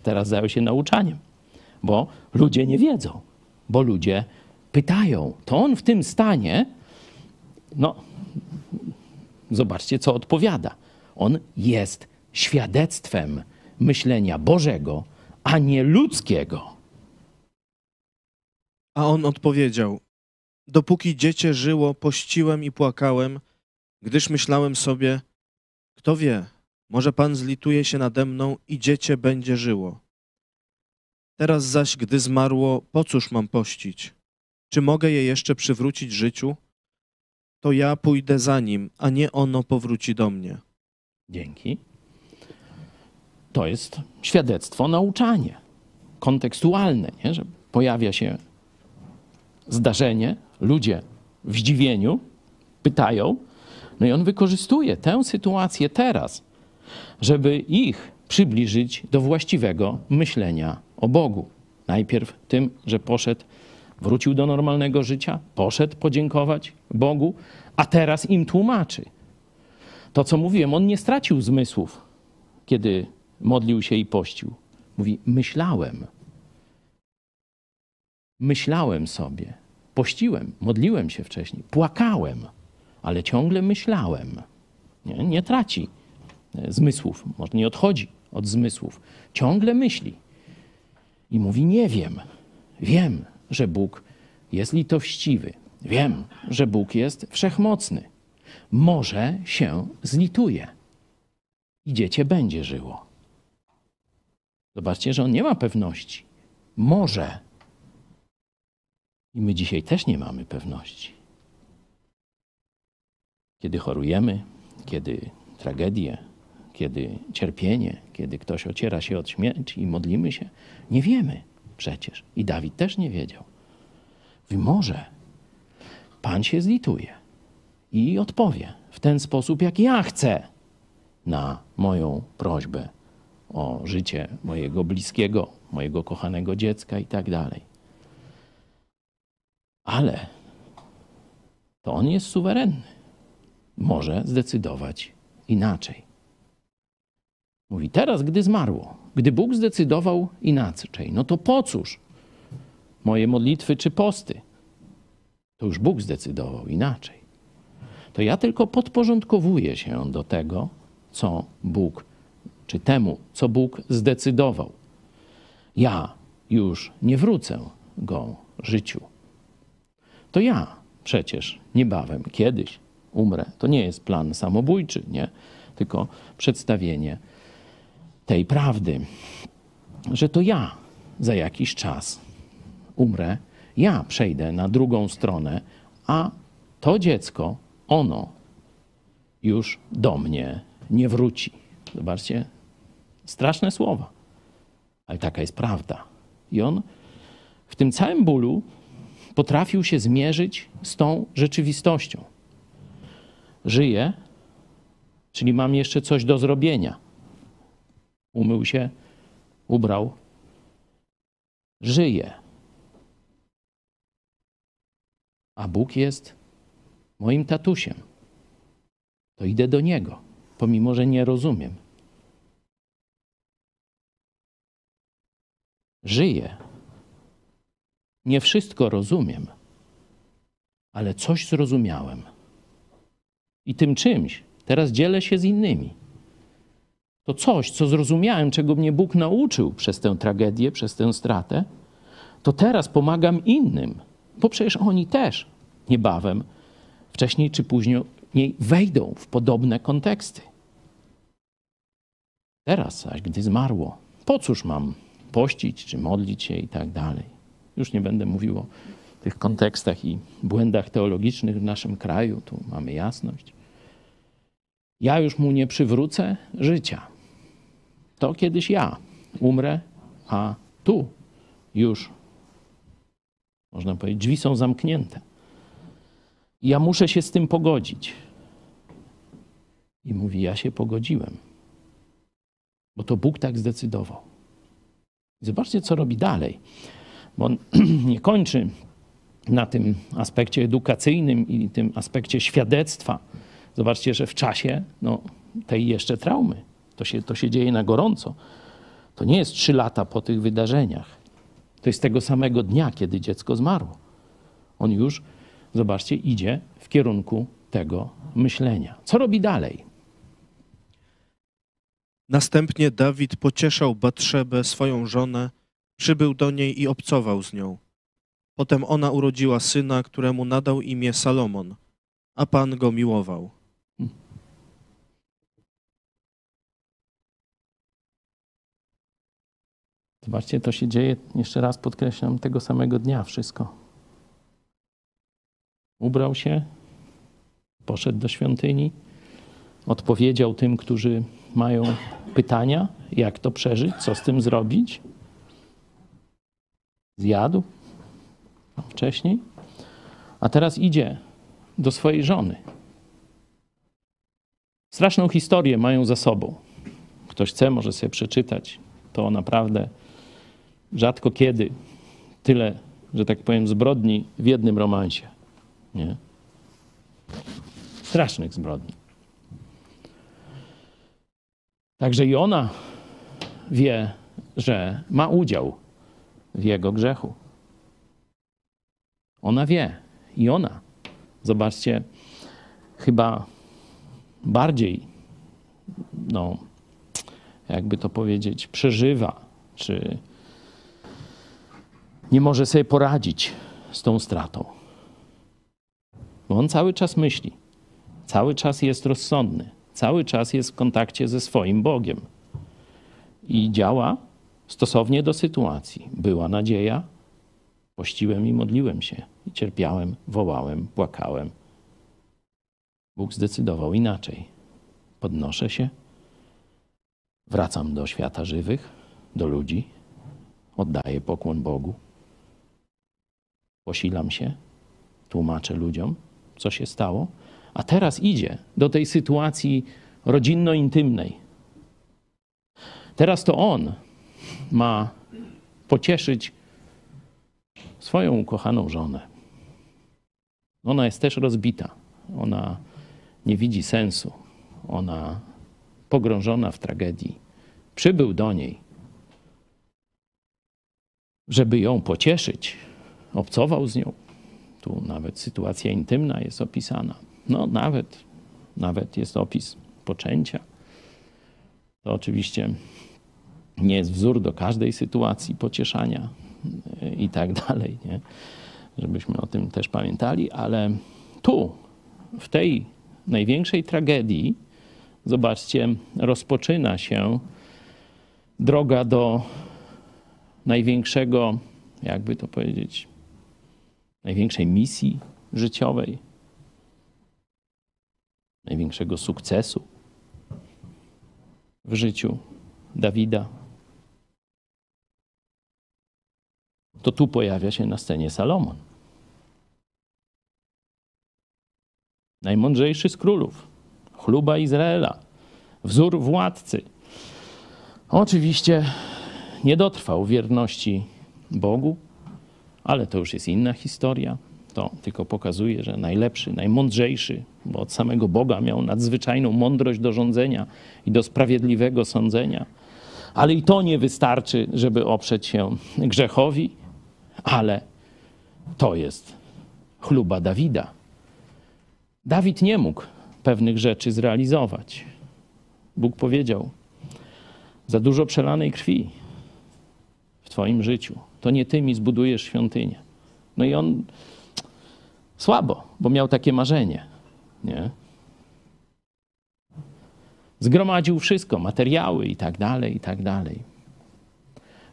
Teraz zajął się nauczaniem, bo ludzie nie wiedzą, bo ludzie pytają. To on w tym stanie, no, zobaczcie, co odpowiada. On jest świadectwem myślenia Bożego, a nie ludzkiego. A on odpowiedział: Dopóki dziecię żyło, pościłem i płakałem, gdyż myślałem sobie: Kto wie, może Pan zlituje się nade mną i dziecię będzie żyło. Teraz zaś, gdy zmarło, po cóż mam pościć? Czy mogę je jeszcze przywrócić życiu? To ja pójdę za nim, a nie ono powróci do mnie. Dzięki. To jest świadectwo, nauczanie kontekstualne, nie? że pojawia się zdarzenie, ludzie w zdziwieniu pytają, no i on wykorzystuje tę sytuację teraz, żeby ich przybliżyć do właściwego myślenia o Bogu. Najpierw tym, że poszedł, wrócił do normalnego życia, poszedł podziękować Bogu, a teraz im tłumaczy. To, co mówiłem, on nie stracił zmysłów, kiedy modlił się i pościł. Mówi: Myślałem. Myślałem sobie. Pościłem, modliłem się wcześniej, płakałem, ale ciągle myślałem. Nie, nie traci zmysłów, może nie odchodzi od zmysłów. Ciągle myśli. I mówi: Nie wiem. Wiem, że Bóg jest litościwy. Wiem, że Bóg jest wszechmocny. Może się zlituje i dziecię będzie żyło. Zobaczcie, że on nie ma pewności. Może. I my dzisiaj też nie mamy pewności. Kiedy chorujemy, kiedy tragedie, kiedy cierpienie, kiedy ktoś ociera się od śmierci i modlimy się, nie wiemy przecież. I Dawid też nie wiedział. Mówi, może Pan się zlituje i odpowie w ten sposób, jak ja chcę na moją prośbę o życie mojego bliskiego, mojego kochanego dziecka i tak dalej. Ale to on jest suwerenny. Może zdecydować inaczej. Mówi, teraz, gdy zmarło, gdy Bóg zdecydował inaczej, no to po cóż moje modlitwy czy posty? To już Bóg zdecydował inaczej. To ja tylko podporządkowuję się do tego, co Bóg czy temu, co Bóg zdecydował. Ja już nie wrócę go życiu. To ja przecież niebawem, kiedyś umrę. To nie jest plan samobójczy, nie? Tylko przedstawienie tej prawdy, że to ja za jakiś czas umrę, ja przejdę na drugą stronę, a to dziecko, ono już do mnie nie wróci. Zobaczcie, Straszne słowa, ale taka jest prawda. I on w tym całym bólu potrafił się zmierzyć z tą rzeczywistością. Żyje, czyli mam jeszcze coś do zrobienia. Umył się, ubrał. Żyje. A Bóg jest moim tatusiem. To idę do Niego, pomimo że nie rozumiem. żyję. Nie wszystko rozumiem, ale coś zrozumiałem. I tym czymś teraz dzielę się z innymi. To coś, co zrozumiałem, czego mnie Bóg nauczył przez tę tragedię, przez tę stratę, to teraz pomagam innym, bo przecież oni też niebawem, wcześniej czy później, wejdą w podobne konteksty. Teraz, zaś gdy zmarło, po cóż mam pościć czy modlić się i tak dalej. Już nie będę mówił o tych kontekstach i błędach teologicznych w naszym kraju, tu mamy jasność. Ja już mu nie przywrócę życia. To kiedyś ja umrę, a tu już, można powiedzieć, drzwi są zamknięte. I ja muszę się z tym pogodzić. I mówi: Ja się pogodziłem, bo to Bóg tak zdecydował. Zobaczcie, co robi dalej, bo on nie kończy na tym aspekcie edukacyjnym i tym aspekcie świadectwa. Zobaczcie, że w czasie no, tej jeszcze traumy, to się, to się dzieje na gorąco. To nie jest trzy lata po tych wydarzeniach. To jest tego samego dnia, kiedy dziecko zmarło. On już, zobaczcie, idzie w kierunku tego myślenia. Co robi dalej? Następnie Dawid pocieszał Batrzebę, swoją żonę, przybył do niej i obcował z nią. Potem ona urodziła syna, któremu nadał imię Salomon, a Pan go miłował. Zobaczcie, to się dzieje, jeszcze raz podkreślam, tego samego dnia wszystko. Ubrał się, poszedł do świątyni, odpowiedział tym, którzy mają pytania, jak to przeżyć, co z tym zrobić. Zjadł wcześniej, a teraz idzie do swojej żony. Straszną historię mają za sobą. Ktoś chce, może sobie przeczytać. To naprawdę rzadko kiedy tyle, że tak powiem, zbrodni w jednym romansie. Nie? Strasznych zbrodni. Także i ona wie, że ma udział w jego grzechu. Ona wie i ona, zobaczcie, chyba bardziej, no, jakby to powiedzieć, przeżywa, czy nie może sobie poradzić z tą stratą. Bo on cały czas myśli, cały czas jest rozsądny, cały czas jest w kontakcie ze swoim Bogiem i działa stosownie do sytuacji. Była nadzieja, pościłem i modliłem się, i cierpiałem, wołałem, płakałem. Bóg zdecydował inaczej. Podnoszę się, wracam do świata żywych, do ludzi, oddaję pokłon Bogu, posilam się, tłumaczę ludziom, co się stało a teraz idzie do tej sytuacji rodzinno-intymnej. Teraz to on ma pocieszyć swoją ukochaną żonę. Ona jest też rozbita. Ona nie widzi sensu. Ona pogrążona w tragedii. Przybył do niej, żeby ją pocieszyć. Obcował z nią. Tu nawet sytuacja intymna jest opisana. No nawet, nawet jest opis poczęcia. To oczywiście nie jest wzór do każdej sytuacji pocieszania i tak dalej, nie? żebyśmy o tym też pamiętali, ale tu, w tej największej tragedii, zobaczcie, rozpoczyna się droga do największego, jakby to powiedzieć, największej misji życiowej, największego sukcesu w życiu Dawida, to tu pojawia się na scenie Salomon. Najmądrzejszy z królów, chluba Izraela, wzór władcy. Oczywiście nie dotrwał wierności Bogu, ale to już jest inna historia. To tylko pokazuje, że najlepszy, najmądrzejszy, bo od samego Boga miał nadzwyczajną mądrość do rządzenia i do sprawiedliwego sądzenia. ale i to nie wystarczy, żeby oprzeć się grzechowi, ale to jest chluba Dawida. Dawid nie mógł pewnych rzeczy zrealizować. Bóg powiedział: Za dużo przelanej krwi w Twoim życiu. To nie Ty mi zbudujesz świątynię. No i on słabo, bo miał takie marzenie. Nie? Zgromadził wszystko, materiały i tak dalej, i tak dalej.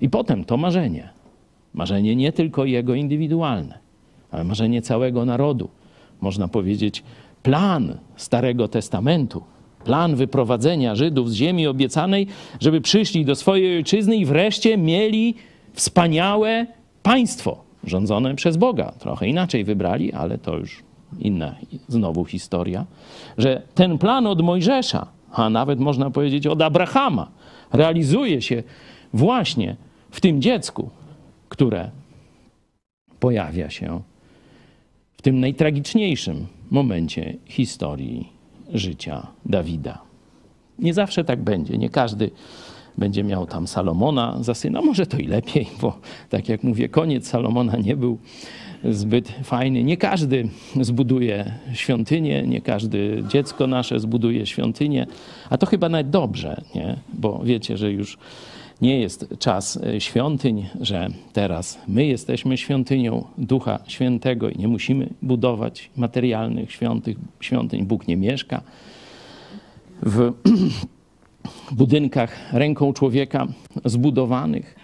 I potem to marzenie, marzenie nie tylko jego indywidualne, ale marzenie całego narodu, można powiedzieć, plan Starego Testamentu, plan wyprowadzenia Żydów z ziemi obiecanej, żeby przyszli do swojej ojczyzny i wreszcie mieli wspaniałe państwo rządzone przez Boga. Trochę inaczej wybrali, ale to już inna znowu historia, że ten plan od Mojżesza, a nawet można powiedzieć od Abrahama, realizuje się właśnie w tym dziecku, które pojawia się w tym najtragiczniejszym momencie historii życia Dawida. Nie zawsze tak będzie. Nie każdy będzie miał tam Salomona za syna. Może to i lepiej, bo tak jak mówię, koniec Salomona nie był zbyt fajny. Nie każdy zbuduje świątynię, nie każdy dziecko nasze zbuduje świątynię, a to chyba nawet dobrze, nie? bo wiecie, że już nie jest czas e, świątyń, że teraz my jesteśmy świątynią Ducha Świętego i nie musimy budować materialnych świątyń. świątyń. Bóg nie mieszka w budynkach ręką człowieka zbudowanych.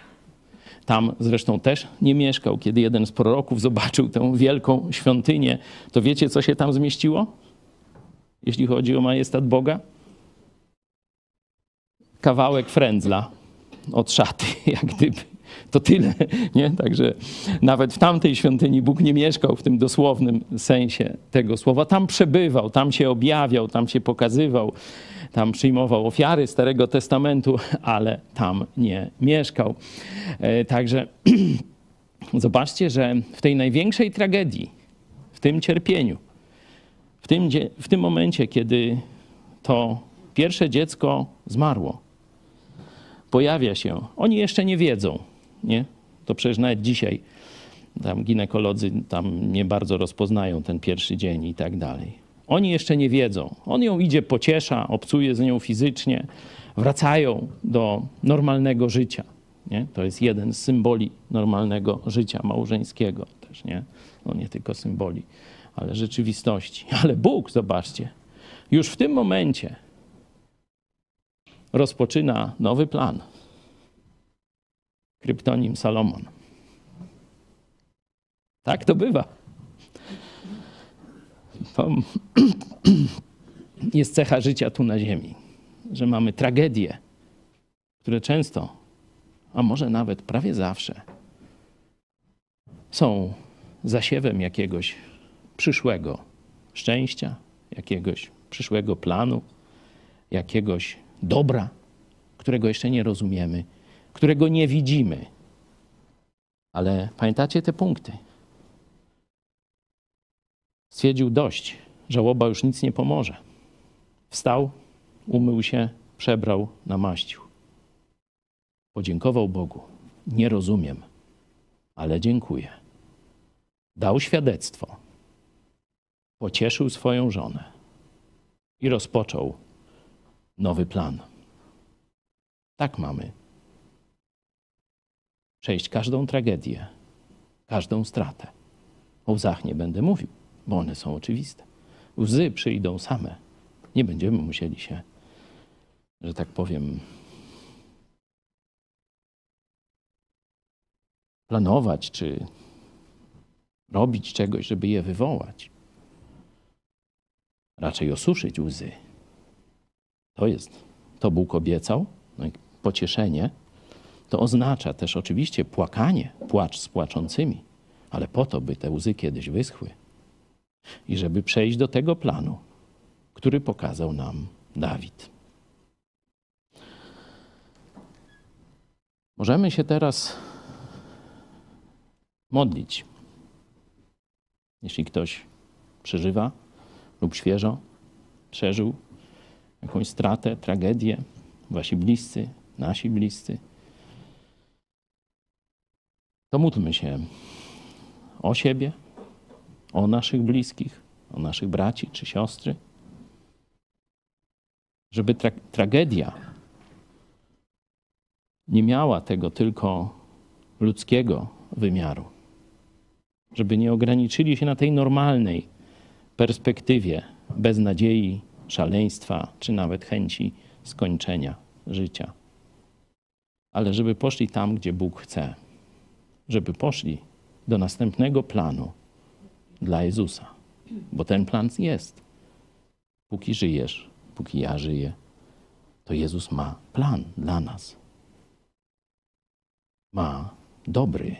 Tam zresztą też nie mieszkał. Kiedy jeden z proroków zobaczył tę wielką świątynię, to wiecie, co się tam zmieściło? Jeśli chodzi o majestat Boga? Kawałek frędzla od szaty, jak gdyby. To tyle, nie? Także nawet w tamtej świątyni Bóg nie mieszkał w tym dosłownym sensie tego słowa. Tam przebywał, tam się objawiał, tam się pokazywał, tam przyjmował ofiary Starego Testamentu, ale tam nie mieszkał. E, także zobaczcie, że w tej największej tragedii, w tym cierpieniu, w tym, w tym momencie, kiedy to pierwsze dziecko zmarło, pojawia się. Oni jeszcze nie wiedzą, nie? To przecież nawet dzisiaj tam ginekolodzy tam nie bardzo rozpoznają ten pierwszy dzień i tak dalej. Oni jeszcze nie wiedzą. On ją idzie, pociesza, obcuje z nią fizycznie, wracają do normalnego życia. Nie? To jest jeden z symboli normalnego życia małżeńskiego też, nie? No nie tylko symboli, ale rzeczywistości. Ale Bóg, zobaczcie, już w tym momencie rozpoczyna nowy plan. Kryptonim Salomon. Tak to bywa. To jest cecha życia tu na Ziemi, że mamy tragedie, które często, a może nawet prawie zawsze, są zasiewem jakiegoś przyszłego szczęścia, jakiegoś przyszłego planu, jakiegoś dobra, którego jeszcze nie rozumiemy, którego nie widzimy. Ale pamiętacie te punkty? Stwierdził dość, żałoba już nic nie pomoże. Wstał, umył się, przebrał, namaścił. Podziękował Bogu. Nie rozumiem, ale dziękuję. Dał świadectwo. Pocieszył swoją żonę i rozpoczął nowy plan. Tak mamy. Przejść każdą tragedię, każdą stratę. O łzach nie będę mówił, bo one są oczywiste. Łzy przyjdą same. Nie będziemy musieli się, że tak powiem, planować czy robić czegoś, żeby je wywołać. Raczej osuszyć łzy. To jest, to Bóg obiecał, no pocieszenie. To oznacza też oczywiście płakanie, płacz z płaczącymi, ale po to, by te łzy kiedyś wyschły i żeby przejść do tego planu, który pokazał nam Dawid. Możemy się teraz modlić. Jeśli ktoś przeżywa lub świeżo przeżył jakąś stratę, tragedię, wasi bliscy nasi bliscy. To módlmy się o siebie, o naszych bliskich, o naszych braci czy siostry, żeby tra tragedia nie miała tego tylko ludzkiego wymiaru, żeby nie ograniczyli się na tej normalnej perspektywie beznadziei, szaleństwa czy nawet chęci skończenia życia, ale żeby poszli tam, gdzie Bóg chce, żeby poszli do następnego planu dla Jezusa, bo ten plan jest. Póki żyjesz, póki ja żyję, to Jezus ma plan dla nas. Ma dobry,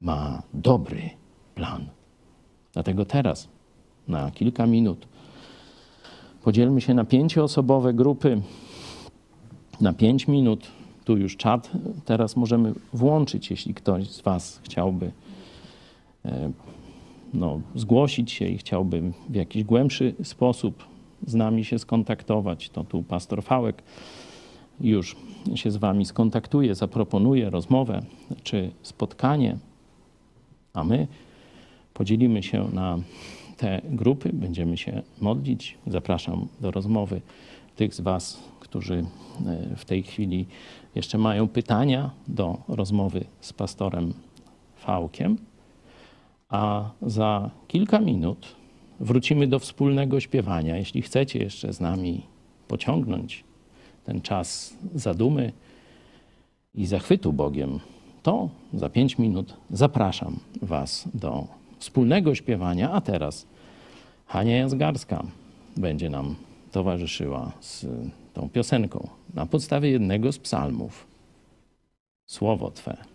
ma dobry plan. Dlatego teraz, na kilka minut, podzielmy się na pięcioosobowe grupy, na pięć minut. Tu już czat. Teraz możemy włączyć, jeśli ktoś z Was chciałby e, no, zgłosić się i chciałby w jakiś głębszy sposób z nami się skontaktować, to tu pastor Fałek już się z Wami skontaktuje, zaproponuje rozmowę czy spotkanie, a my podzielimy się na te grupy, będziemy się modlić. Zapraszam do rozmowy tych z Was, którzy e, w tej chwili jeszcze mają pytania do rozmowy z pastorem Fałkiem. A za kilka minut wrócimy do wspólnego śpiewania. Jeśli chcecie jeszcze z nami pociągnąć ten czas zadumy i zachwytu Bogiem, to za pięć minut zapraszam Was do wspólnego śpiewania. A teraz Hania Jazgarska będzie nam towarzyszyła z tą piosenką na podstawie jednego z psalmów. Słowo Twe.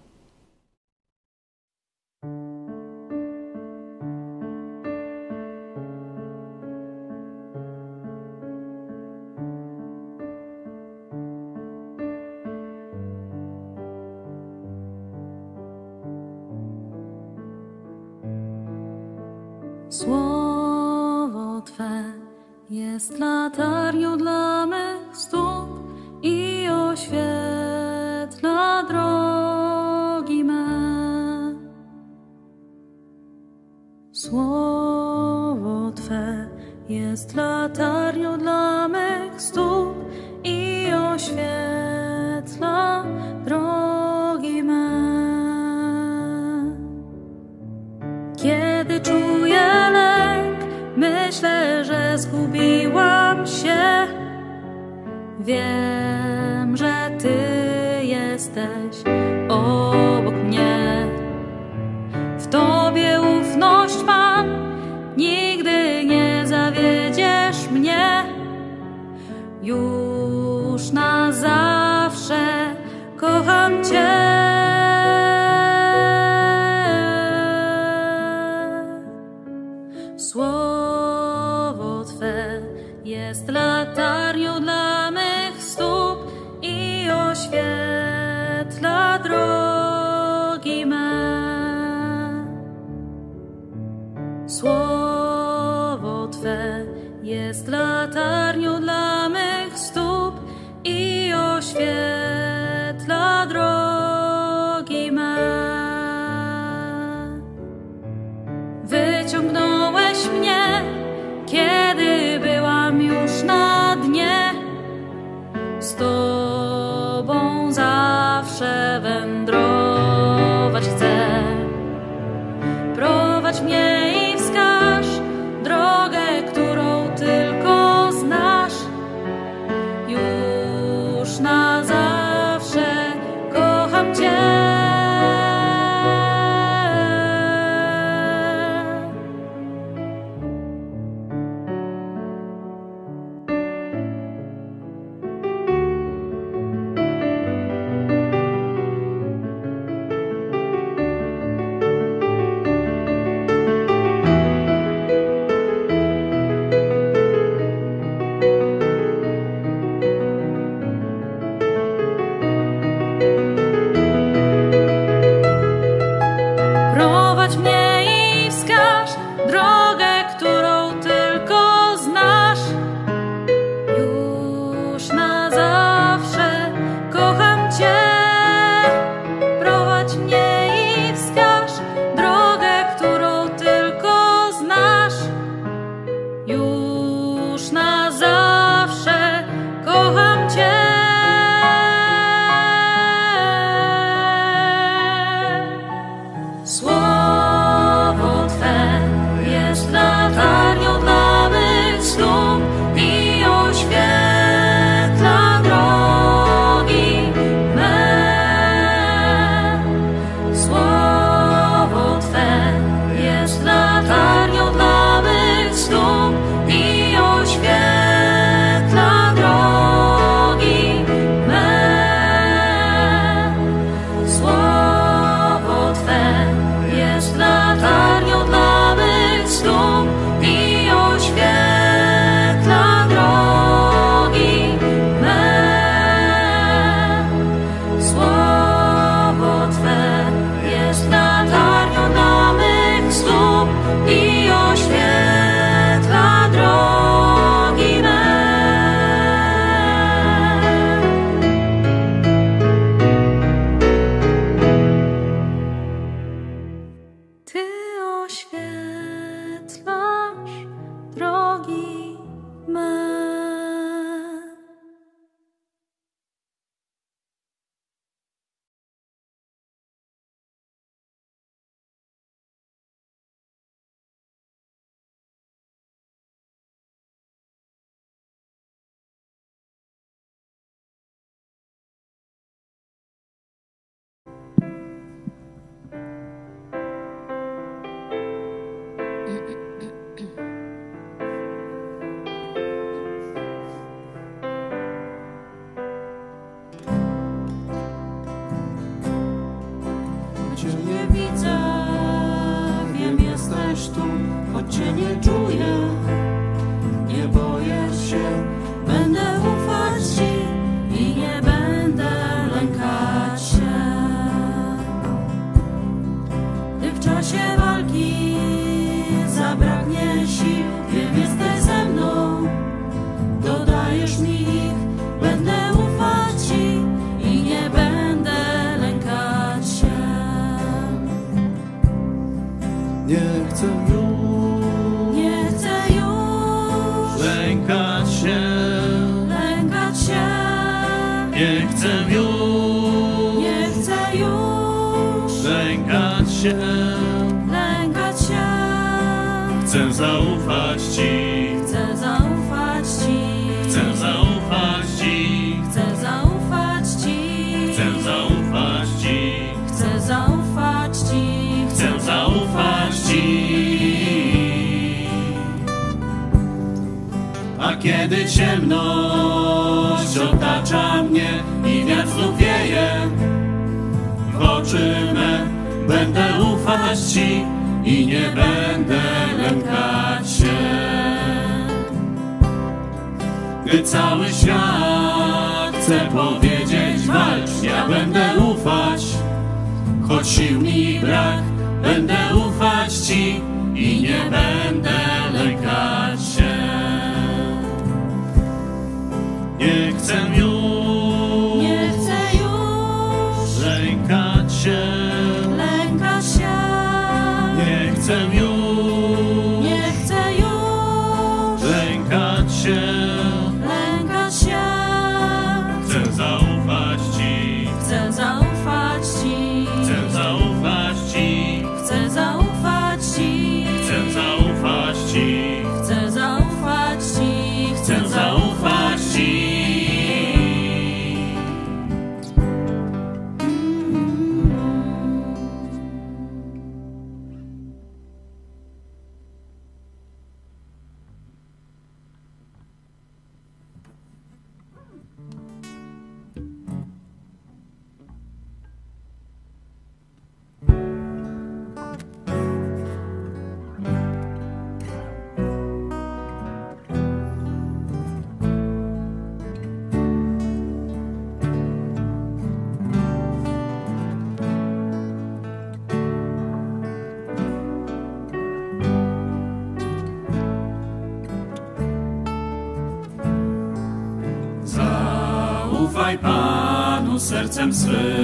sercem.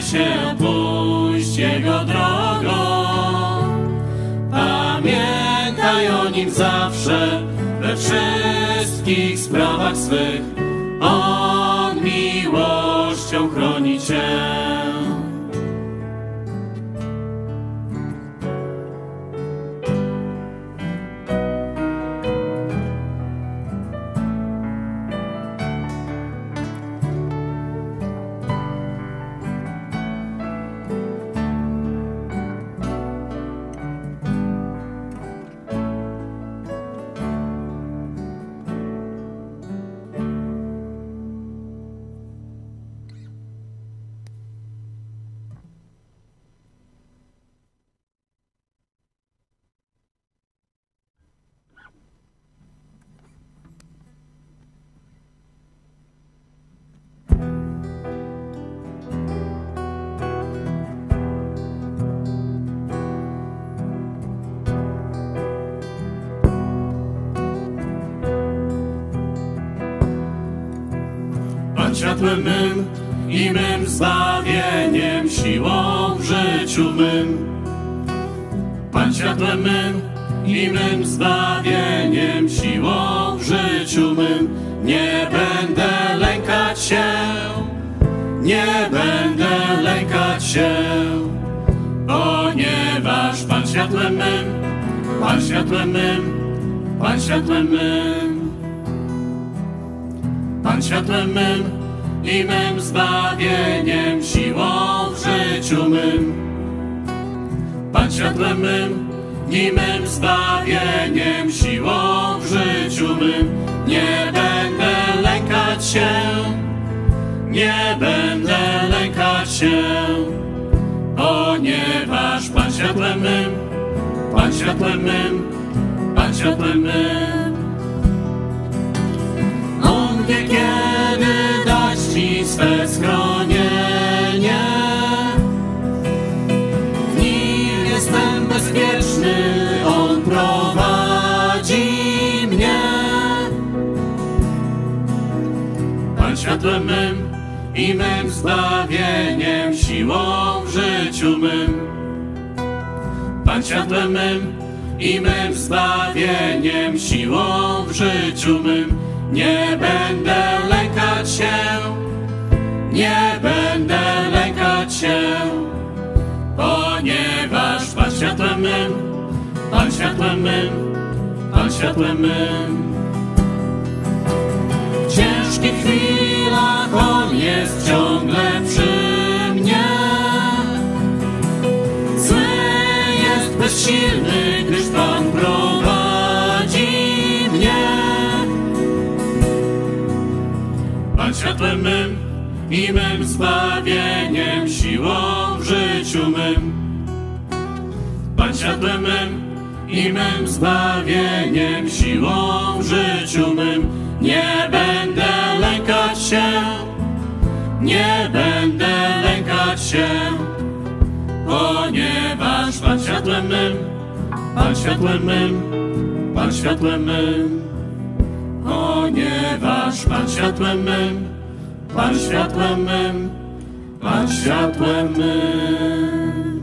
Się pójść Jego drogą. Pamiętaj o Nim zawsze, we wszystkich sprawach swych. On miłością chroni Cię. Światłem mym, Pan światłem mym. Pan światłem mym i mym zbawieniem, siłą w życiu mym. Pan światłem mym i mym zbawieniem, siłą w życiu mym. Nie będę lękać się, nie będę lękać się, ponieważ Pan światłem mym, Pan światłem mym, światłem mym. On wie kiedy dać mi swe schronienie. W nim jestem bezpieczny, On prowadzi mnie. Pan światłem mym i mym zbawieniem, siłą w życiu mym. Pan światłem mym i mym zbawieniem, siłą w życiu mym. Nie będę lękać się, nie będę lękać się, ponieważ Pan światłem mym, Pan światłem mym, Pan światłem mym. W ciężkich chwilach On jest ciągle przy mnie. Zły jest bezsilny, światłem mym i mym zbawieniem, siłą w życiu mym. Pan światłem mym i mym zbawieniem, siłą w życiu mym. Nie będę lękać się, nie będę lękać się, ponieważ Pan światłem mym, Pan światłem mym, Pan światłem mym. Ponieważ Pan światłem mym, Pan światłem mym, Pan światłem mym.